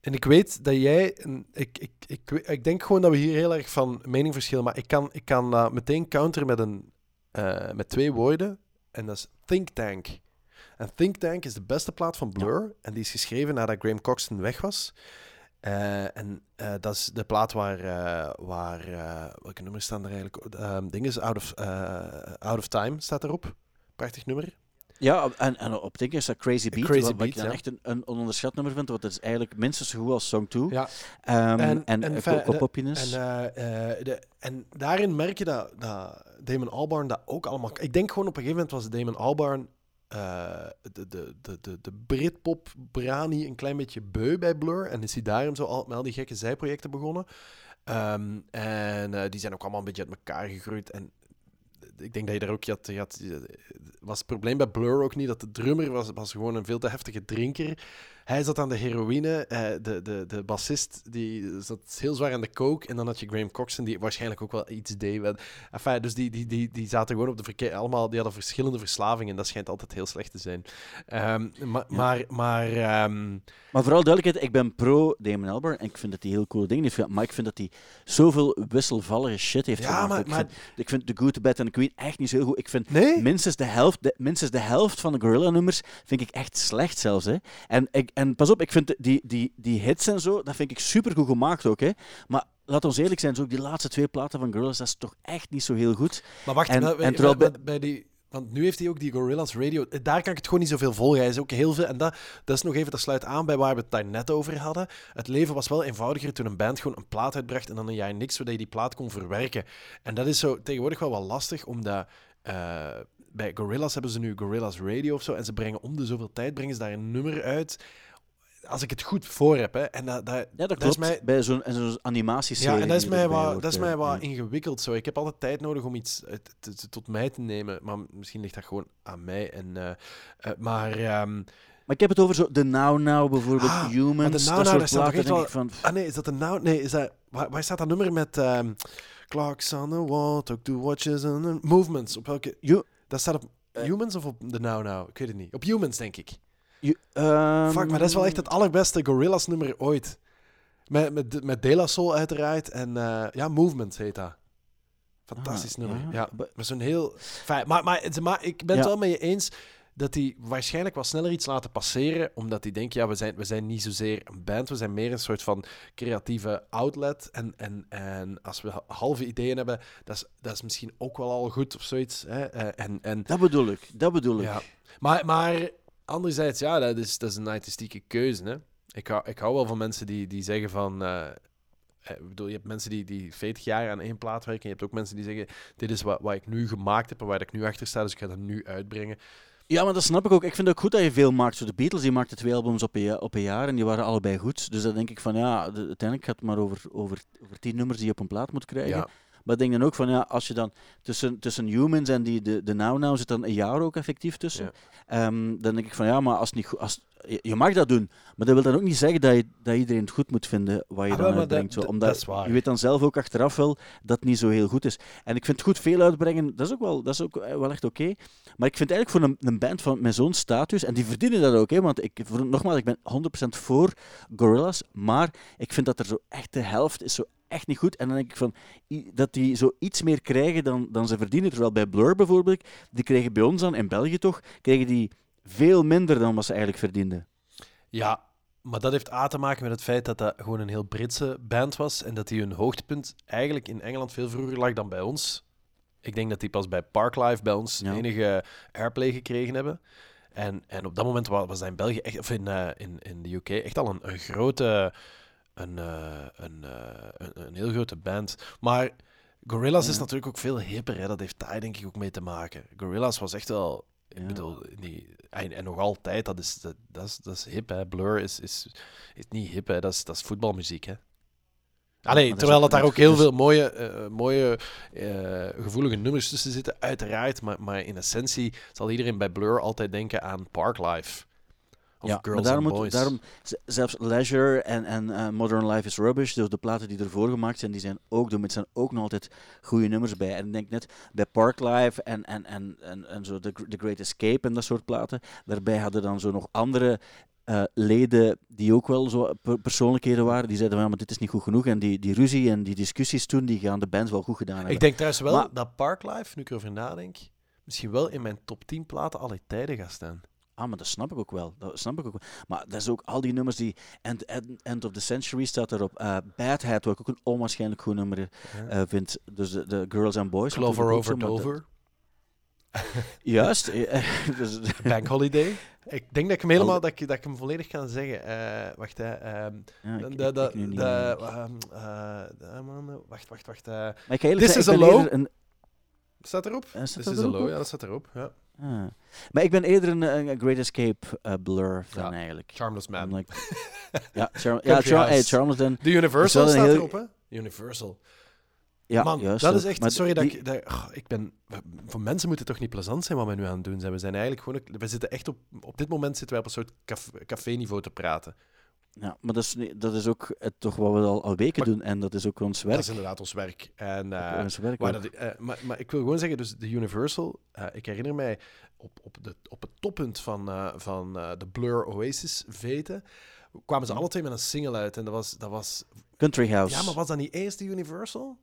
En ik weet dat jij... Ik, ik, ik, ik denk gewoon dat we hier heel erg van mening verschillen. Maar ik kan, ik kan meteen counteren met, een, eh, met twee woorden. En dat is Think Tank. En Think Tank is de beste plaat van Blur. En die is geschreven nadat Graham Coxton weg was. Eh, en eh, dat is de plaat waar... eh, waar welke nummers staan er eigenlijk? Ehm ding is Out of, Out of Time staat erop. Prachtig nummer. Ja, en, en op dingen is dat Crazy Beat, Crazy wat, wat Beat, ik dan ja. echt een, een ononderschat nummer vind, want het is eigenlijk minstens zo goed als Song 2. Ja. Ehm, En- en en en, poppiness. En, de, en daarin merk je dat, dat Damon Albarn dat ook allemaal... Ik denk gewoon op een gegeven moment was Damon Albarn eh, de, de, de, de, de Britpop brani een klein beetje beu bij Blur. En is hij daarom zo al met al die gekke zijprojecten begonnen. Ehm, en eh, die zijn ook allemaal een beetje uit elkaar gegroeid. En ik denk dat je daar ook... Had, je had, was het probleem bij Blur ook niet dat de drummer was, was gewoon een veel te heftige drinker. Hij zat aan de heroïne. eh, de, de, de bassist die zat heel zwaar aan de coke. En dan had je Graham Coxon, die waarschijnlijk ook wel iets deed. Enfin, dus die, die, die, die zaten gewoon op de verkeer. Allemaal, die hadden verschillende verslavingen. Dat schijnt altijd heel slecht te zijn. Ma- Ja. Maar, maar ehm, Maar vooral duidelijkheid, ik ben pro Damon Albarn en ik vind dat hij heel coole dingen heeft gedaan, maar ik vind dat hij zoveel wisselvallige shit heeft Ja, gemaakt. maar- ik, maar- vind, ik vind The Good, The Bad and The Queen echt niet zo heel goed. Ik vind nee? minstens de helft, de, minstens de helft van de Gorilla-nummers vind ik echt slecht zelfs. Hè. En, ik, en pas op, ik vind die, die, die hits en zo, dat vind ik super goed gemaakt ook. Hè. Maar laat ons eerlijk zijn, zo ook die laatste twee platen van Gorillaz, dat is toch echt niet zo heel goed. Maar wacht, En- en terwijl bij- bij- bij die... Want nu heeft hij ook die Gorillaz Radio. Daar kan ik het gewoon niet zoveel volgen. Hij is ook heel veel. En dat, dat is nog even, dat sluit aan bij waar we het daar net over hadden. Het leven was wel eenvoudiger toen een band gewoon een plaat uitbracht en dan een jaar niks, zodat je die plaat kon verwerken. En dat is zo tegenwoordig wel wat lastig, omdat eh, bij Gorillaz hebben ze nu Gorillaz Radio of zo. En ze brengen om de zoveel tijd brengen ze daar een nummer uit. Als ik het goed voor heb, hè. En dat, dat, Ja, dat dat klopt. is mij, Bij zo'n zo'n animatieserie. ja, en dat is die mij wat, hoort, dat is eh, mij wat ja. ingewikkeld zo. Ik heb altijd tijd nodig om iets eh, t- t- tot mij te nemen. Maar misschien ligt dat gewoon aan mij. En, eh, eh, maar ehm, Maar ik heb het over zo de Now Now bijvoorbeeld, Ah, Humans, de Now dat Now, soort platen. wel- ik van, ah nee, is dat een nou? Nee, is dat waar, waar staat dat nummer met ehm clocks on the wall, talk to watches and movements? Op welke? You- Dat staat op Eh. Humans of op de Now Now? Ik weet het niet. Op Humans denk ik. you- ehm, Fuck, maar dat is wel echt het allerbeste Gorillaz nummer ooit. Met, met, met De La Soul uiteraard en eh, ja, Movements heet dat. Fantastisch Ah, nummer. ja. Maar zo'n heel... Fijn, maar, maar, maar ik ben het wel met je eens. Dat die waarschijnlijk wat sneller iets laten passeren, omdat die denken, ja, we zijn, we zijn niet zozeer een band, we zijn meer een soort van creatieve outlet. En, en, en als we halve ideeën hebben, dat is, dat is misschien ook wel al goed of zoiets. Hè? Eh, En, en, Dat bedoel ik, dat bedoel ik. ja. maar, maar anderzijds, ja, dat is, dat is een artistieke keuze. Hè? Ik, hou, ik hou wel van mensen die, die zeggen van... eh, eh, ik bedoel, je hebt mensen die, die 40 jaar aan één plaat werken. En je hebt ook mensen die zeggen: Dit is wat, wat ik nu gemaakt heb en waar ik nu achter sta, dus ik ga dat nu uitbrengen. Ja, maar dat snap ik ook. Ik vind het ook goed dat je veel maakt. Zo de Beatles die maakten twee albums op een, op een jaar en die waren allebei goed. Dus dan denk ik van ja, de- uiteindelijk gaat het maar over, over, over tien nummers die je op een plaat moet krijgen. Maar ik denk dan ook van ja, als je dan tussen, tussen Humans en die, de, de Now Now zit dan een jaar ook effectief tussen. Ja. Ehm, dan denk ik van ja, maar als niet goed, als, je, mag dat doen. Maar dat wil dan ook niet zeggen dat, je, dat iedereen het goed moet vinden wat je Ah, dan uitbrengt. dat- zo. dat- Omdat je weet dan zelf ook achteraf wel dat het niet zo heel goed is. En ik vind het goed veel uitbrengen, dat is ook wel, dat is ook eh, wel echt oké. Maar ik vind eigenlijk voor een, een band van met zo'n status, en die verdienen dat ook, hè, want ik, voor, nogmaals, ik ben 100% voor Gorillaz, maar ik vind dat er zo echt de helft is zo echt niet goed. En dan denk ik van, dat die zo iets meer krijgen dan, dan ze verdienen. Terwijl bij Blur bijvoorbeeld, die kregen bij ons dan, in België toch, kregen die veel minder dan wat ze eigenlijk verdienden. Ja, maar dat heeft A te maken met het feit dat dat gewoon een heel Britse band was en dat die hun hoogtepunt eigenlijk in Engeland veel vroeger lag dan bij ons. Ik denk dat die pas bij Parklife bij ons Ja. enige airplay gekregen hebben. En, en op dat moment wa- was dat in België, echt, of in, eh, in, in de UK, echt al een, een grote, een, eh, een, eh, een, een heel grote band. Maar Gorillaz is natuurlijk ook veel hipper, hè. dat heeft daar denk ik ook mee te maken. Gorillaz was echt wel, ik bedoel, die, en, en nog altijd, dat is, dat, dat is, dat is hip, hè. Blur is, is, is niet hip, hè. Dat, is, dat is voetbalmuziek, hè. Allee, terwijl dat daar ook heel veel mooie, eh, mooie gevoelige nummers tussen zitten, uiteraard. Maar, maar in essentie zal iedereen bij Blur altijd denken aan Parklife. Of ja, Girls maar daarom, and moet- Boys. daarom zelfs Leisure en, en eh, Modern Life is Rubbish, dus de platen die ervoor gemaakt zijn, die zijn ook doen. Er zijn ook nog altijd goede nummers bij. En ik denk net bij Parklife en, en, en, en, en zo The, The Great Escape en dat soort platen, daarbij hadden dan zo nog andere eh, leden die ook wel zo per- persoonlijkheden waren, die zeiden van ja, maar dit is niet goed genoeg. En die, die ruzie en die discussies toen, die gaan de band wel goed gedaan hebben. Ik denk trouwens wel Maar- dat Parklife, nu ik erover nadenk, misschien wel in mijn top 10 platen alle tijden gaat staan. Ah, maar dat snap ik ook wel. Dat snap ik ook wel. Maar dat is ook al die nummers die... End, end, End of the Century staat erop. Eh Bad Hat, wat ik ook een onwaarschijnlijk goed nummer eh, vind. Dus de, de Girls and Boys. Clover over Dover, Juist. eh, dus, Bank Holiday. Ik denk dat ik hem helemaal dat ik, dat ik hem volledig kan zeggen. Wacht, hè. ehm, ja, ik- de, de, de- ehm, eh, de- wacht, wacht, wacht. Maar ik ga eerlijk This zeggen, is a low. Een, staat erop? eh, staat This dat is erop ja, dat staat erop. Ja. Ah. Maar ik ben eerder een, een Great Escape eh, Blur fan Ja. eigenlijk. Charmless Man. Like- ja, ja, Char hey, Charmless Dan. De Universal staat heel- erop, hè? Universal. Ja, Man, juist. dat ook. is echt... Maar sorry dat ik... Dat, oh, ik ben... Voor mensen moet het toch niet plezant zijn wat we nu aan het doen zijn. We zijn eigenlijk gewoon... We zitten echt op... Op dit moment zitten wij op een soort caf- café-niveau te praten. Ja, maar dat is, dat is ook het, toch wat we al, al weken Maar- doen. En dat is ook ons werk. Dat is inderdaad ons werk. En... eh, ons werk ook. dat, eh, maar, maar ik wil gewoon zeggen, dus de Universal... eh, ik herinner mij op, op, de, op het toppunt van, eh, van eh, de Blur Oasis veten... kwamen ze alle twee met een single uit. En dat was... Dat was Country House. ja, maar was dat niet eerst de Universal?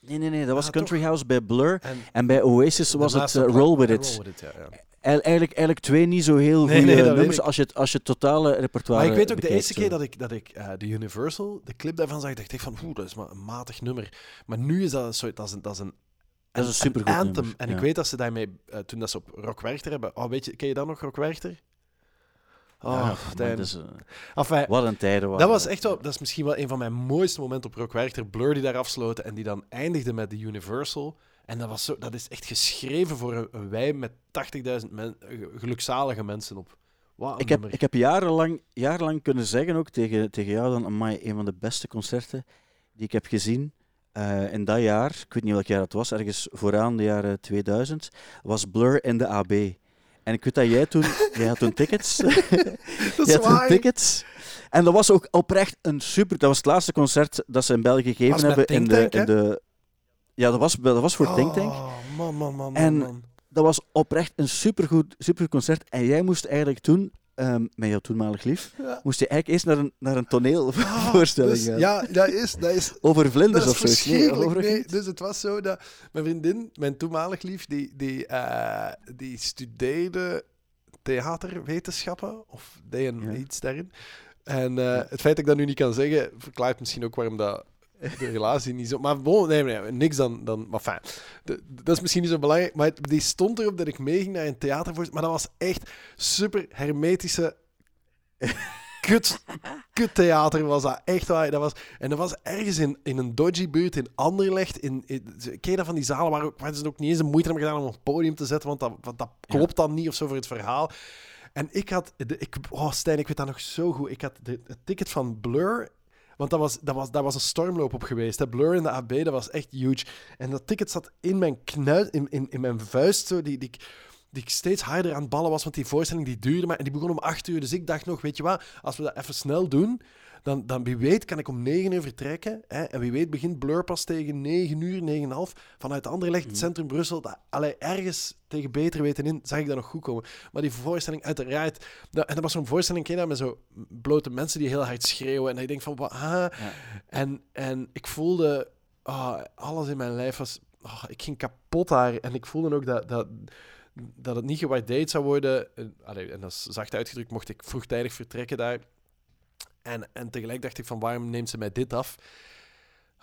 Nee, nee, nee. Dat was Ah, Country toch? House bij Blur. En En bij Oasis was het eh, pla- Roll With eh, It. Roll With It, ja, ja. Eil- eigenlijk, eigenlijk twee niet zo heel goede nee, nummers als je, het, als je het totale repertoire Maar ik weet ook, de eerste keer dat ik, dat ik eh, de Universal, de clip daarvan zag, dacht ik van, oeh, dat is maar een matig nummer. Maar nu is dat een soort, dat is een, dat is een, Dat is een supergoed anthem. nummer, En ja. ik weet dat ze daarmee, eh, toen dat ze op Rock Werchter hebben, oh, weet je, ken je dat nog, Rock Werchter? Oh, Ja, dat eh, Enfin, wat een tijden waren dat was echt wel, dat is misschien wel een van mijn mooiste momenten op Rock Werchter. Blur die daar afsloten en die dan eindigde met de Universal. En dat, was zo, dat is echt geschreven voor een, een wij met 80.000 men, eh, gelukzalige mensen op. Ik heb, ik heb jarenlang, jarenlang kunnen zeggen, ook tegen, tegen jou dan, amai, een van de beste concerten die ik heb gezien eh, in dat jaar, ik weet niet welk jaar het was, ergens vooraan de jaren 2000, was Blur in de AB. En ik weet dat jij toen, jij had toen tickets. dat jij is had toen waar. tickets. En dat was ook oprecht een super, dat was het laatste concert dat ze in België gegeven Was hebben in de, Think Tank, in de... Ja, dat was, dat was voor Think Tank. Oh, man, man, man, En- man. dat was oprecht een supergoed, supergoed concert. En jij moest eigenlijk toen, ehm, met jouw toenmalig lief, Ja. moest je eigenlijk eerst naar een, naar een Ah, toneelvoorstelling dus, gaan. ja, dat is, dat is, Over vlinders dat of zo. Nee, over dus het was zo dat mijn vriendin, mijn toenmalig lief, die, die, eh, die studeerde theaterwetenschappen, of deed een Ja. iets daarin. En eh, het feit dat ik dat nu niet kan zeggen, verklaart misschien ook waarom dat de relatie niet zo... Maar bon, nee, nee, niks dan... dan maar fijn, de- dat is misschien niet zo belangrijk, maar het- die stond erop dat ik meeging naar een theatervoorstelling, maar dat was echt super hermetische... Kut, kut theater was dat, echt waar. Dat was, en dat was ergens in, in een dodgy buurt in Anderlecht. In, in, ken je dat van die zalen waar, waar ze ook niet eens de moeite hebben gedaan om op een podium te zetten, want dat, dat klopt dan niet of zo voor het verhaal. En ik had, de, ik, oh Stijn, ik weet dat nog zo goed. Ik had de, het ticket van Blur, want dat was, dat was, daar was een stormloop op geweest. Hè. Blur in de AB, dat was echt huge. En dat ticket zat in mijn knuis, in, in, in mijn vuist, zo, die, die, die ik steeds harder aan het ballen was, want die voorstelling die duurde maar. En die begon om acht uur, dus ik dacht nog, weet je wat, als we dat even snel doen, dan, dan wie weet kan ik om negen uur vertrekken. Hè, en wie weet begint Blur pas tegen negen uur, negen en half. Vanuit Anderlecht, Mhm. centrum Brussel. Dat, allee, ergens tegen beter weten in, zag ik dat nog goed komen. Maar die voorstelling, uiteraard... Dat, en dat was zo'n voorstelling, ken je met zo blote mensen die heel hard schreeuwen. En ik denk van, wat, ah. Ja. En, en ik voelde... ah, alles in mijn lijf was... ah, ik ging kapot daar. En ik voelde ook dat... dat dat het niet gewaardeerd zou worden. En, allee, en dat is zacht uitgedrukt, mocht ik vroegtijdig vertrekken daar. En, en tegelijk dacht ik van, waarom neemt ze mij dit af?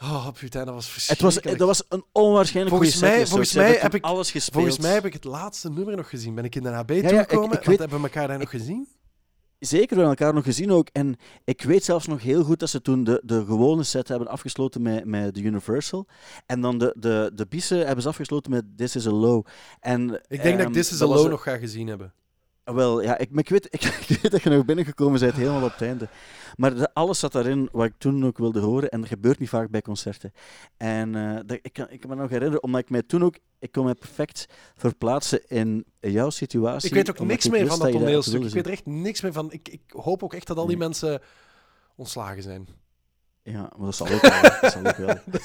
Oh, putain, dat was Het verschrikkelijk. was, dat was een onwaarschijnlijk Volgens mij- volgens mij heb ik- alles gespeeld. Volgens mij heb ik het laatste nummer nog gezien. Ben ik in de AB ja, toegekomen? ik Want weet- hebben we elkaar daar nog gezien? Zeker, we hebben elkaar nog gezien ook. En ik weet zelfs nog heel goed dat ze toen de, de gewone set hebben afgesloten met, met de Universal. En dan de, de, de hebben ze afgesloten met This is a Low. En, Ik denk dat ehm, ik This is a Low nog ga gezien hebben. Wel, ja, ik, maar ik, weet, ik, ik weet dat je nog binnengekomen bent, helemaal op het einde. Maar de- alles zat daarin wat ik toen ook wilde horen. En dat gebeurt niet vaak bij concerten. En eh, dat, ik, kan, ik kan me nog herinneren, omdat ik mij toen ook... Ik kon mij perfect verplaatsen in jouw situatie. Ik weet ook niks ik meer van dat toneelstuk. Ik weet er echt niks meer van. Ik, ik hoop ook echt dat al die Nee. mensen ontslagen zijn. Ja, maar dat zal ook wel. dat zal ook wel.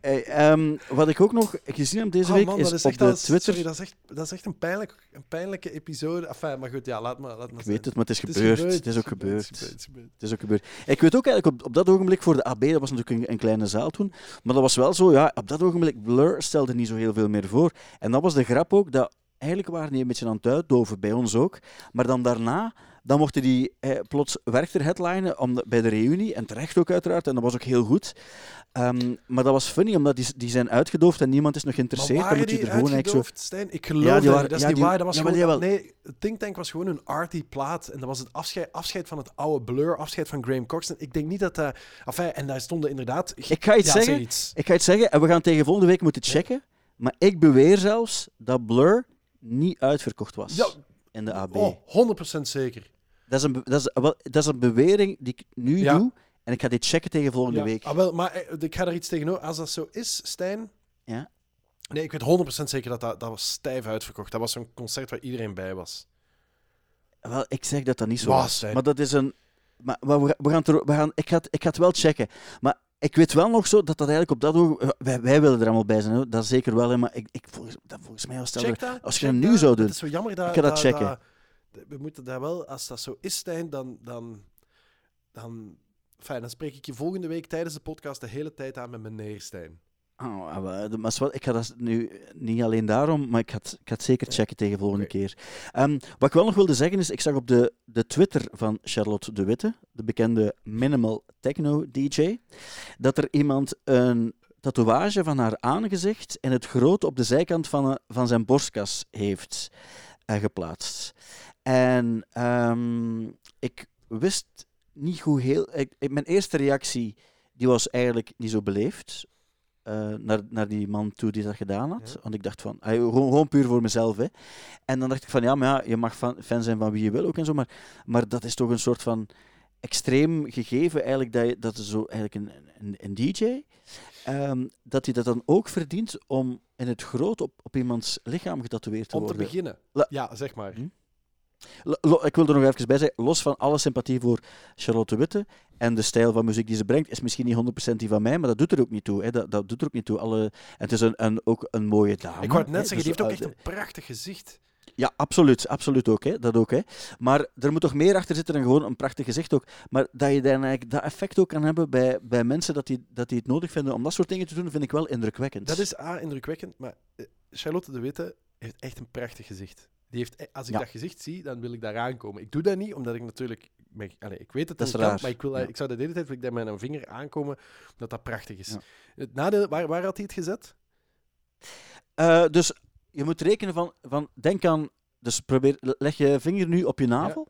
Hey, ehm, wat ik ook nog gezien heb deze Oh week man, is, is op de Twitter. Sorry, dat is echt, dat is echt een, pijnlijk, een pijnlijke episode. Enfin, maar goed, ja, laat maar, laat maar Ik weet het, maar het is Het gebeurd. Het is ook gebeurd. het is gebeurd. Het ook gebeurd. Ik weet ook eigenlijk op, op dat ogenblik voor de AB, dat was natuurlijk een, een kleine zaal toen, maar dat was wel zo, ja, op dat ogenblik, Blur stelde niet zo heel veel meer voor. En dat was de grap ook, dat eigenlijk waren die een beetje aan het uitdoven, bij ons ook, maar dan daarna, dan mochten die eh, plots Werchter headlinen om de- bij de reunie, en terecht ook uiteraard, en dat was ook heel goed. Ehm, maar dat was funny, omdat die, die zijn uitgedoofd en niemand is nog Maar geïnteresseerd. Dan waren moet je die er gewoon eigenlijk zo... uitgedoofd, Stijn? Ik geloof Ja, die dat waren- niet. Dat is ja, niet die- waar. Dat was ja, maar gewoon... Nee, Think Tank was gewoon een arty plaat. En dat was het afscheid, afscheid van het oude Blur, afscheid van Graham Coxon. Ik denk niet dat dat... Enfin, en daar stonden inderdaad... Ik ga iets ja, zeggen. Ik ga het zeggen, en we gaan tegen volgende week moeten checken. Maar ik beweer zelfs dat Blur niet uitverkocht was Ja, in de AB. oh, 100% zeker. Dat, is een, dat, is, wel- dat is een bewering die ik nu Ja. doe. En ik ga dit checken tegen volgende Ja. week. Ah, wel, maar eh, ik ga er iets tegenover. Als dat zo is, Stijn... Ja. Nee, ik weet 100% zeker dat, dat dat was stijf uitverkocht. Dat was zo'n concert waar iedereen bij was. Wel, ik zeg dat dat niet zo Was. Maar dat is een... Maar, maar we, we gaan we gaan, ik, ga het, ik ga het wel checken. Maar ik weet wel nog zo dat dat eigenlijk op dat ogenblik... Wij, wij willen er allemaal bij zijn, hoor. dat zeker wel. Hè, maar ik, ik, volgens, dat, volgens mij was dat... Check dat. als je dat nu zou doen, Het is zo jammer dat... ik ga dat checken. We moeten daar wel... Als dat zo is, Stijn, dan... dan, dan Fijn, dan spreek ik je volgende week tijdens de podcast de hele tijd aan met meneer Stijn. Oh, ah, de- maar ik ga dat nu niet alleen daarom, maar ik ga het, ik ga het zeker checken tegen volgende Oké. keer. Ehm, wat ik wel nog wilde zeggen is, ik zag op de, de Twitter van Charlotte de Witte, de bekende minimal techno DJ, dat er iemand een tatoeage van haar aangezicht en het groot op de zijkant van, een- van zijn borstkas heeft eh, geplaatst. En ehm, ik wist niet hoe heel... Ik, ik- mijn eerste reactie die was eigenlijk niet zo beleefd eh, naar, naar die man toe die dat gedaan had. Ja. Want ik dacht van, ah, gewoon, gewoon puur voor mezelf. Hè. En dan dacht ik van, ja, maar ja, je mag fan, fan zijn van wie je wil ook en zo, maar, maar dat is toch een soort van extreem gegeven eigenlijk dat, je, dat is zo eigenlijk een, een, een DJ, ehm, dat hij dat dan ook verdient om in het groot op, op iemands lichaam getatoeëerd te Om te worden. beginnen. La- Ja, zeg maar. Hm? Ik wil er nog even bij zeggen, los van alle sympathie voor Charlotte Witte en de stijl van muziek die ze brengt, is misschien niet 100% die van mij, maar dat doet er ook niet toe. Hè. Dat, dat doet er ook niet toe. Alle, en het is een, een, ook een mooie dame. Ik wou het net zeggen, die Dus, heeft ook eh, echt een prachtig gezicht. Ja, absoluut. Absoluut ook. Hè. Dat ook. Hè. Maar er moet toch meer achter zitten dan gewoon een prachtig gezicht ook. Maar dat je dan eigenlijk dat effect ook kan hebben bij, bij mensen dat die, dat die het nodig vinden om dat soort dingen te doen, vind ik wel indrukwekkend. Dat is A, indrukwekkend, maar eh, Charlotte de Witte heeft echt een prachtig gezicht. Die heeft, als ik Ja. dat gezicht zie, dan wil ik daar aankomen. Ik doe dat niet, omdat ik natuurlijk... allee, ik weet het Dat is maar ik, wil, Ja. ik zou de hele tijd wil ik daar met een vinger aankomen, dat dat prachtig is. Ja. Het nadeel, waar, waar had hij het gezet? Eh, dus je moet rekenen van, van denk aan, dus probeer, leg je vinger nu op je navel.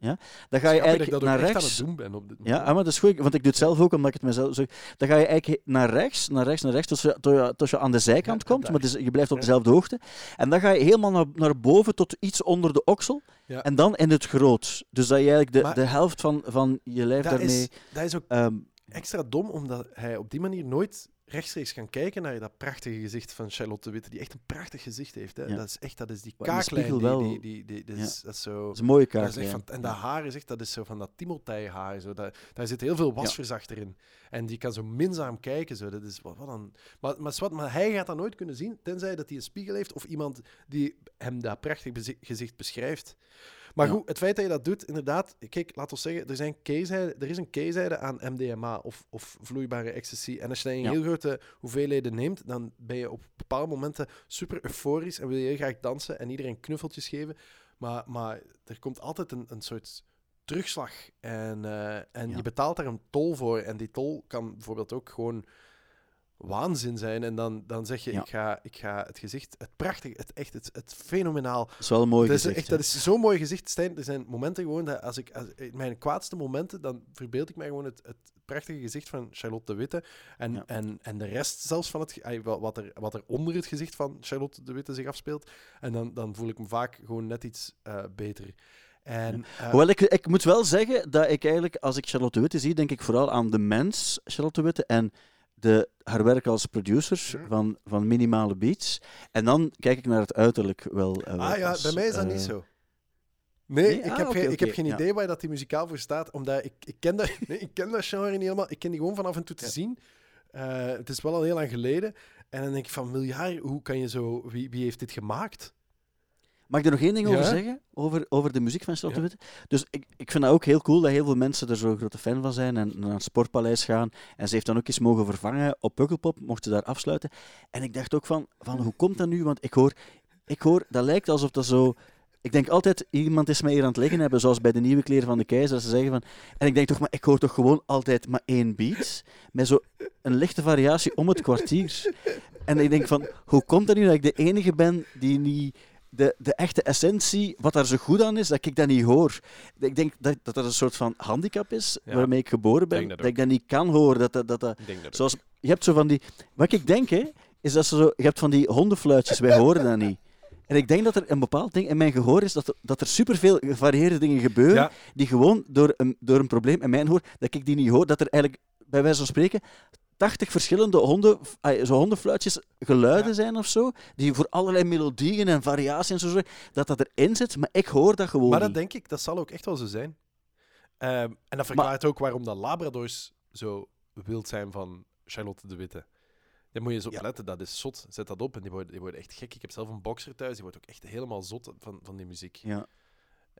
Ja. Dan ga je Grappig dat ik eigenlijk dat naar echt aan rechts. het doen ben op dit Ja, ah, maar dat is goed, want ik doe het zelf ook omdat ik het mezelf zeg. Dan ga je eigenlijk naar rechts, naar rechts, naar rechts, tot je, tot je, tot je aan de zijkant Ja, komt, maar dus je blijft op Ja. dezelfde hoogte. En dan ga je helemaal naar, naar boven tot iets onder de oksel. Ja. En dan in het groot. Dus dat je eigenlijk de, Maar- de helft van, van je lijf dat, daarmee... is, dat is ook ehm, extra dom, omdat hij op die manier nooit rechtstreeks kan kijken naar dat prachtige gezicht van Charlotte Witte, die echt een prachtig gezicht heeft. Hè. Ja. Dat is echt, dat is die kaaklijn. Die, die, die, die, Ja. is, dat is zo... dat is een mooie ja. van, en dat haar is echt, dat is zo van dat Timotei-haar. Zo. Dat, daar zit heel veel wasverzachter in. En die kan zo minzaam kijken. Zo. Dat is wat, wat een, maar, maar, zwart, maar hij gaat dat nooit kunnen zien, tenzij dat hij een spiegel heeft of iemand die hem dat prachtig gezicht beschrijft. Maar goed, het feit dat je dat doet, inderdaad, kijk, laat ons zeggen, er, zijn er is een keizijde aan MDMA of, of vloeibare ecstasy. En als je dat in Ja. heel grote hoeveelheden neemt, dan ben je op bepaalde momenten super euforisch en wil je heel graag dansen en iedereen knuffeltjes geven. Maar, maar er komt altijd een, een soort terugslag. En, eh, en Ja. je betaalt daar een tol voor. En die tol kan bijvoorbeeld ook gewoon waanzin zijn. En dan, dan zeg je, Ja. ik, ga, ik ga het gezicht, het prachtige, het echt, het, het fenomenaal. Dat is wel een mooi Dat is, gezicht. echt, hè. dat is zo'n mooi gezicht, Stijn. Er zijn momenten gewoon dat als ik, als, in mijn kwaadste momenten, dan verbeeld ik mij gewoon het, het prachtige gezicht van Charlotte de Witte. En, Ja. en, en de rest zelfs van het, wat, er, wat er onder het gezicht van Charlotte de Witte zich afspeelt. En dan, dan voel ik me vaak gewoon net iets eh, beter. En, eh, Hoewel, ik, ik moet wel zeggen dat ik eigenlijk, als ik Charlotte Witte zie, denk ik vooral aan de mens Charlotte Witte en de, haar werk als producer Mhm. van, van Minimale Beats. En dan kijk ik naar het uiterlijk wel. eh, ah ja, bij mij is dat Eh, niet zo. Nee, nee? ik, Ah, heb geen, ik heb geen ja. idee waar dat die muzikaal voor staat, omdat ik, ik, ken, dat, nee, ik ken dat genre niet helemaal. Ik ken die gewoon van af en toe te Ja. zien. Eh, het is wel al heel lang geleden. En dan denk ik van, miljard, hoe kan je zo... Wie, wie heeft dit gemaakt? Mag ik er nog één ding Ja? over zeggen? Over, over de muziek van Charlotte Ja. Witte? Dus ik, ik vind dat ook heel cool dat heel veel mensen er zo grote fan van zijn en naar het Sportpaleis gaan. En ze heeft dan ook eens mogen vervangen op Pukkelpop, mocht ze daar afsluiten. En ik dacht ook van, van hoe komt dat nu? Want ik hoor, ik hoor, dat lijkt alsof dat zo... Ik denk altijd, iemand is mij hier aan het liggen hebben, zoals bij de nieuwe kleren van de keizer. Dat ze zeggen van... En ik denk toch, maar ik hoor toch gewoon altijd maar één beat? Met zo een lichte variatie om het kwartier. En ik denk van, hoe komt dat nu dat ik de enige ben die niet de, de echte essentie, wat daar zo goed aan is, dat ik dat niet hoor. Ik denk dat dat, dat een soort van handicap is Ja. waarmee ik geboren ben, dat, dat ik dat niet kan horen. Dat, dat, dat, dat- zoals, je hebt zo van die... Wat ik denk, hè, is dat ze zo... Je hebt van die hondenfluitjes, wij horen dat niet. En ik denk dat er een bepaald ding in mijn gehoor is, dat er, dat er superveel gevarieerde dingen gebeuren, Ja, die gewoon door een, door een probleem in mijn hoor, dat ik die niet hoor, dat er eigenlijk, bij wijze van spreken, 80 verschillende honden, zo hondenfluitjes geluiden Ja. zijn of zo, die voor allerlei melodieën en variaties en zo, dat dat erin zit, maar ik hoor dat gewoon maar dat niet. denk ik, dat zal ook echt wel zo zijn. Ehm, en dat verklaart ook waarom dat Labradors zo wild zijn van Charlotte de Witte. Daar moet je eens op Ja. letten, dat is zot. Zet dat op en die worden, die worden echt gek. Ik heb zelf een boxer thuis, die wordt ook echt helemaal zot van, van die muziek. Ja.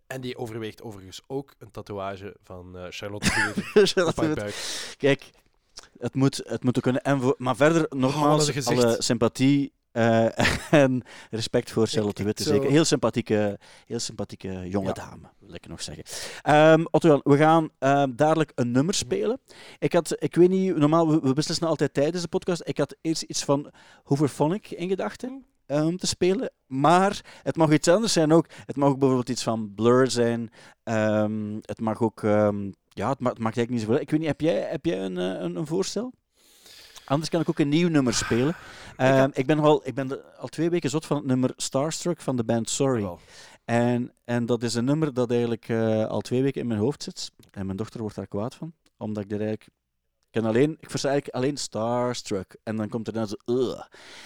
En die overweegt overigens ook een tatoeage van eh, Charlotte de Witte op haar buik. Kijk, het moet, het moet ook kunnen. En voor, maar verder, nogmaals, alle sympathie eh, en respect voor Charlotte Witte. Zeker. Heel sympathieke, heel sympathieke jonge Ja. dame, wil ik nog zeggen. Ehm Otto, we gaan ehm, dadelijk een nummer spelen. Ik, had, ik weet niet, normaal, we, we beslissen altijd tijdens de podcast. Ik had eerst iets van Hooverphonic in gedachten. ehm, te spelen, maar het mag iets anders zijn ook. Het mag ook bijvoorbeeld iets van Blur zijn. Het mag ook ja, het, ma het maakt eigenlijk niet zoveel. Ik weet niet, heb jij, heb jij een, eh, een, een voorstel? Anders kan ik ook een nieuw nummer spelen. Ehm, ik ben, al, ik ben de- al twee weken zot van het nummer Starstruck van de band Sorry. En, en dat is een nummer dat eigenlijk eh, al twee weken in mijn hoofd zit. En mijn dochter wordt daar kwaad van. Omdat ik er eigenlijk... Ik, ken alleen, ik versta eigenlijk alleen Starstruck. En dan komt er dan zo...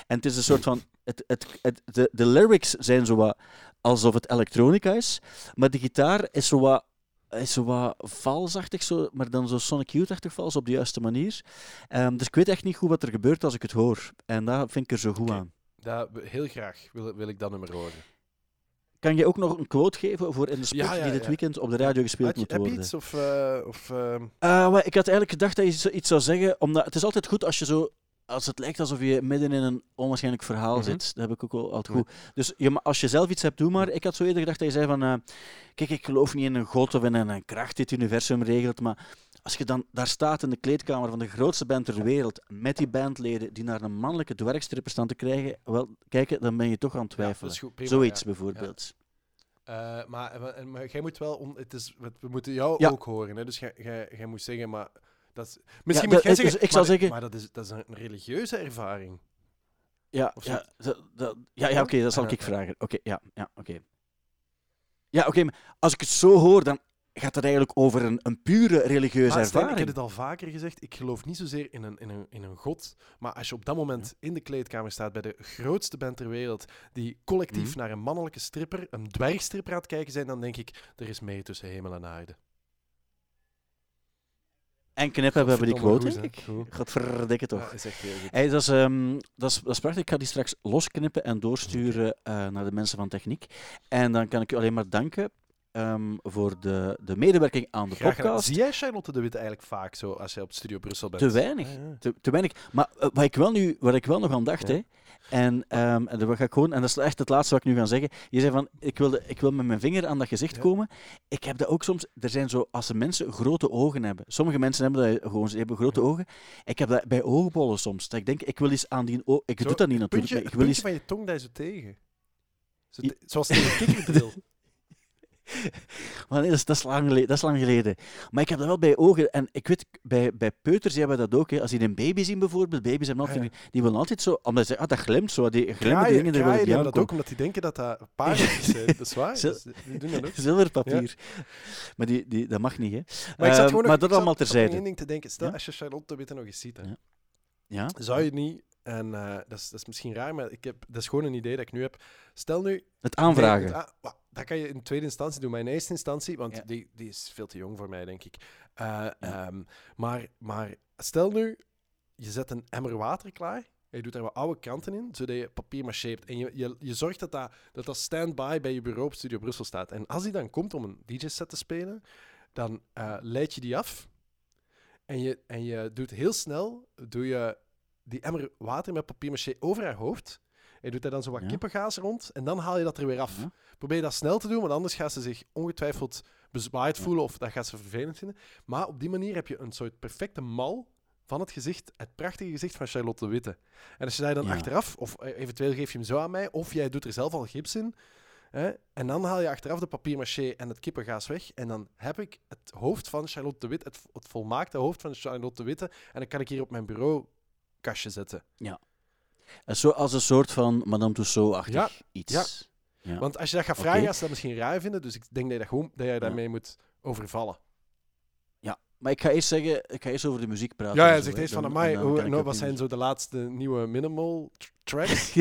En het is een soort van... Het, het, het, de, de lyrics zijn zo wat alsof het elektronica is. Maar de gitaar is zo wat, is zo wat valsachtig, zo, maar dan zo Sonic Youth-achtig vals op de juiste manier. Ehm, dus ik weet echt niet goed wat er gebeurt als ik het hoor. En daar vind ik er zo goed aan. Dat, heel graag wil, wil ik dat nummer horen. Kan je ook nog een quote geven voor in de spot Ja, ja, die dit ja. weekend op de radio gespeeld je- moet heb worden? iets? Of, eh, of, ehm, Eh, maar ik had eigenlijk gedacht dat je iets- iets zou zeggen, omdat het is altijd goed als je zo als het lijkt alsof je midden in een onwaarschijnlijk verhaal Mhm. zit. Dat heb ik ook al altijd goed. Dus je, als je zelf iets hebt, doe maar. Ik had zo eerder gedacht dat je zei van... eh, kijk, ik geloof niet in een god of in een, kracht die het universum regelt, maar als je dan daar staat in de kleedkamer van de grootste band ter wereld, met die bandleden die naar een mannelijke dwergstripper staan te krijgen, wel, kijken, dan ben je toch aan het twijfelen. is goed, prima, Zoiets ja. bijvoorbeeld. Maar, maar jij moet wel... On, het is, we we moeten jou ook horen. Hè? Dus jij- jij jij moet zeggen, maar... Dat is, misschien Ja, moet jij dat- zeggen... ik zou maar, zeggen- Maar dat is, dat is een religieuze ervaring. Ja, ja, dat- dat- ja, ja oké, dat zal Ah, ik ja. vragen. Oké, ja, ja, oké. Ja, oké, maar als ik het zo hoor, dan gaat het eigenlijk over een, een pure religieuze Maar ervaring. ik heb het al vaker gezegd, ik geloof niet zozeer in een, in, een, in een god, maar als je op dat moment in de kleedkamer staat bij de grootste band ter wereld, die collectief Mhm. naar een mannelijke stripper, een dwergstripper aan het kijken zijn, dan denk ik, er is meer tussen hemel en aarde. En knip hebben we die quote, goed, denk hè? ik. Goed. Godverdikke toch. Ja, is echt heel goed. Hey, dat, is, ehm, dat, is, dat is prachtig. Ik ga die straks losknippen en doorsturen eh, naar de mensen van techniek. En dan kan ik u alleen maar danken ehm, voor de, de medewerking aan de Graag podcast. Zie jij Charlotte de Witte eigenlijk vaak zo als jij op Studio Brussel bent? Te weinig. Ah, ja. Te, te weinig. Maar eh, wat, ik wel nu, wat ik wel nog aan dacht, Ja. hè, en, ehm, en dat ga ik gewoon, en dat is echt het laatste wat ik nu ga zeggen. Je zei van, ik, wilde, ik wil met mijn vinger aan dat gezicht Ja. komen. Ik heb dat ook soms, er zijn zo, als de mensen grote ogen hebben. Sommige mensen hebben dat gewoon, ze hebben grote Ja. ogen. Ik heb dat bij oogbollen soms. Dat ik denk, ik wil eens aan die oog, ik Zo, doe dat niet natuurlijk, puntje, ik wil eens... van je tong daar zo tegen. Zo te- zoals tegen een kikkerdril. Maar nee, dat is, dat, is lang geleden, dat is lang geleden. Maar ik heb dat wel bij ogen. En ik weet, bij, bij peuters die hebben dat ook. Hè. Als die een baby zien bijvoorbeeld, baby's hebben altijd, Ah, die, die willen altijd zo, omdat ze, ah, dat glimt zo, die glimmende dingen, ik die niet hebben dat ook omdat die denken dat dat paardjes zijn. Dat is waar. Dus die doen dat ook. Zilverpapier. Maar die, die, dat mag niet, hè. Maar ik zat Ehm, gewoon maar nog, dat ik zat allemaal terzijde. één ding te denken. Stel, Ja? als je Charlotte Witte nog eens ziet, hè, Ja. Ja? zou je niet... En eh, dat, is, dat is misschien raar, maar ik heb, dat is gewoon een idee dat ik nu heb. Stel nu... Het aanvragen. Nee, het dat kan je in tweede instantie doen, maar in eerste instantie... Want Ja. die, die is veel te jong voor mij, denk ik. Eh, ehm, maar, maar stel nu, je zet een emmer water klaar... en Je doet daar wat oude kanten in, zodat je papier maché hebt. En je, je, je zorgt dat dat, dat, dat stand-by bij je bureau op Studio Brussel staat. En als die dan komt om een DJ-set te spelen, dan eh, leid je die af. En je, en je doet heel snel doe je die emmer water met papier maché over haar hoofd. En je doet daar dan zo wat Ja. kippengaas rond. En dan haal je dat er weer af. Ja. Probeer dat snel te doen, want anders gaat ze zich ongetwijfeld bezwaaid Ja. voelen of dat gaat ze vervelend vinden. Maar op die manier heb je een soort perfecte mal van het gezicht, het prachtige gezicht van Charlotte de Witte. En als je daar dan Ja. achteraf, of eh, eventueel geef je hem zo aan mij, of jij doet er zelf al gips in, hè, en dan haal je achteraf de papier-maché en het kippengaas weg, en dan heb ik het hoofd van Charlotte de Witte, het, het volmaakte hoofd van Charlotte de Witte, en dan kan ik hier op mijn bureau kastje zetten. En Zo als een soort van Madame Tussauds-achtig Ja, iets. ja. Ja. Want als je dat gaat vragen, gaat ze dat misschien raar vinden, dus ik denk dat je, dat gewoon, dat je daarmee moet overvallen. Maar ik ga eerst zeggen, ik ga eerst over de muziek praten. Ja, hij zegt eerst van, kan ik nou, wat zijn zo de laatste nieuwe minimal tracks?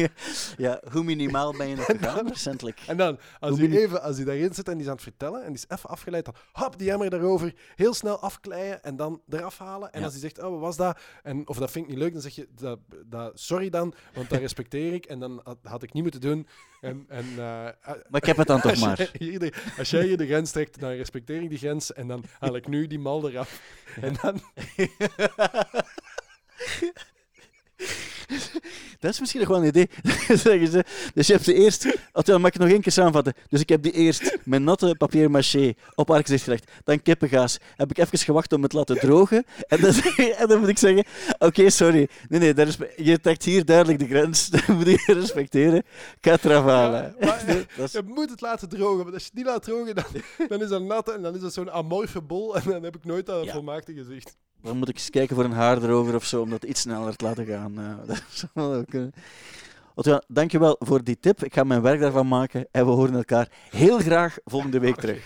ja, hoe minimaal ben je nog gegaan recentelijk? En dan, als hij, even, als daarin zit en die is aan het vertellen en die is even afgeleid, dan hop, die emmer daarover, heel snel afkleien en dan eraf halen. En Ja. als hij zegt, oh, wat was dat? En, of dat vind ik niet leuk, dan zeg je, dat, dat, sorry dan, want dat respecteer ik. En dan had, had ik niet moeten doen. En, en, eh, Maar ik heb het dan toch jij maar. de- als jij hier de grens trekt, dan respecteer ik die grens en dan haal ik nu die mal eraf. En dan, Dat is misschien nog wel een idee. Zeggen ze. Dus je hebt de eerst. Dan mag ik het nog één keer samenvatten. Dus ik heb die eerst met natte papier maché op haar gezicht gelegd. Dan kippengaas. Heb ik even gewacht om het te laten drogen. En dan, en dan moet ik zeggen: Oké, sorry. Nee, nee, dat is, je trekt hier duidelijk de grens. Dat moet je respecteren. Ja, Dat is- je moet het laten drogen, want als je het niet laat drogen, dan, dan is dat nat en dan is dat zo'n amorfe bol en dan heb ik nooit dat Ja. volmaakte gezicht. Dan moet ik eens kijken voor een haar erover of zo, om dat iets sneller te laten gaan. Eh, dat zou wel kunnen. Dankjewel voor die tip. Ik ga mijn werk daarvan maken en we horen elkaar heel graag volgende week terug.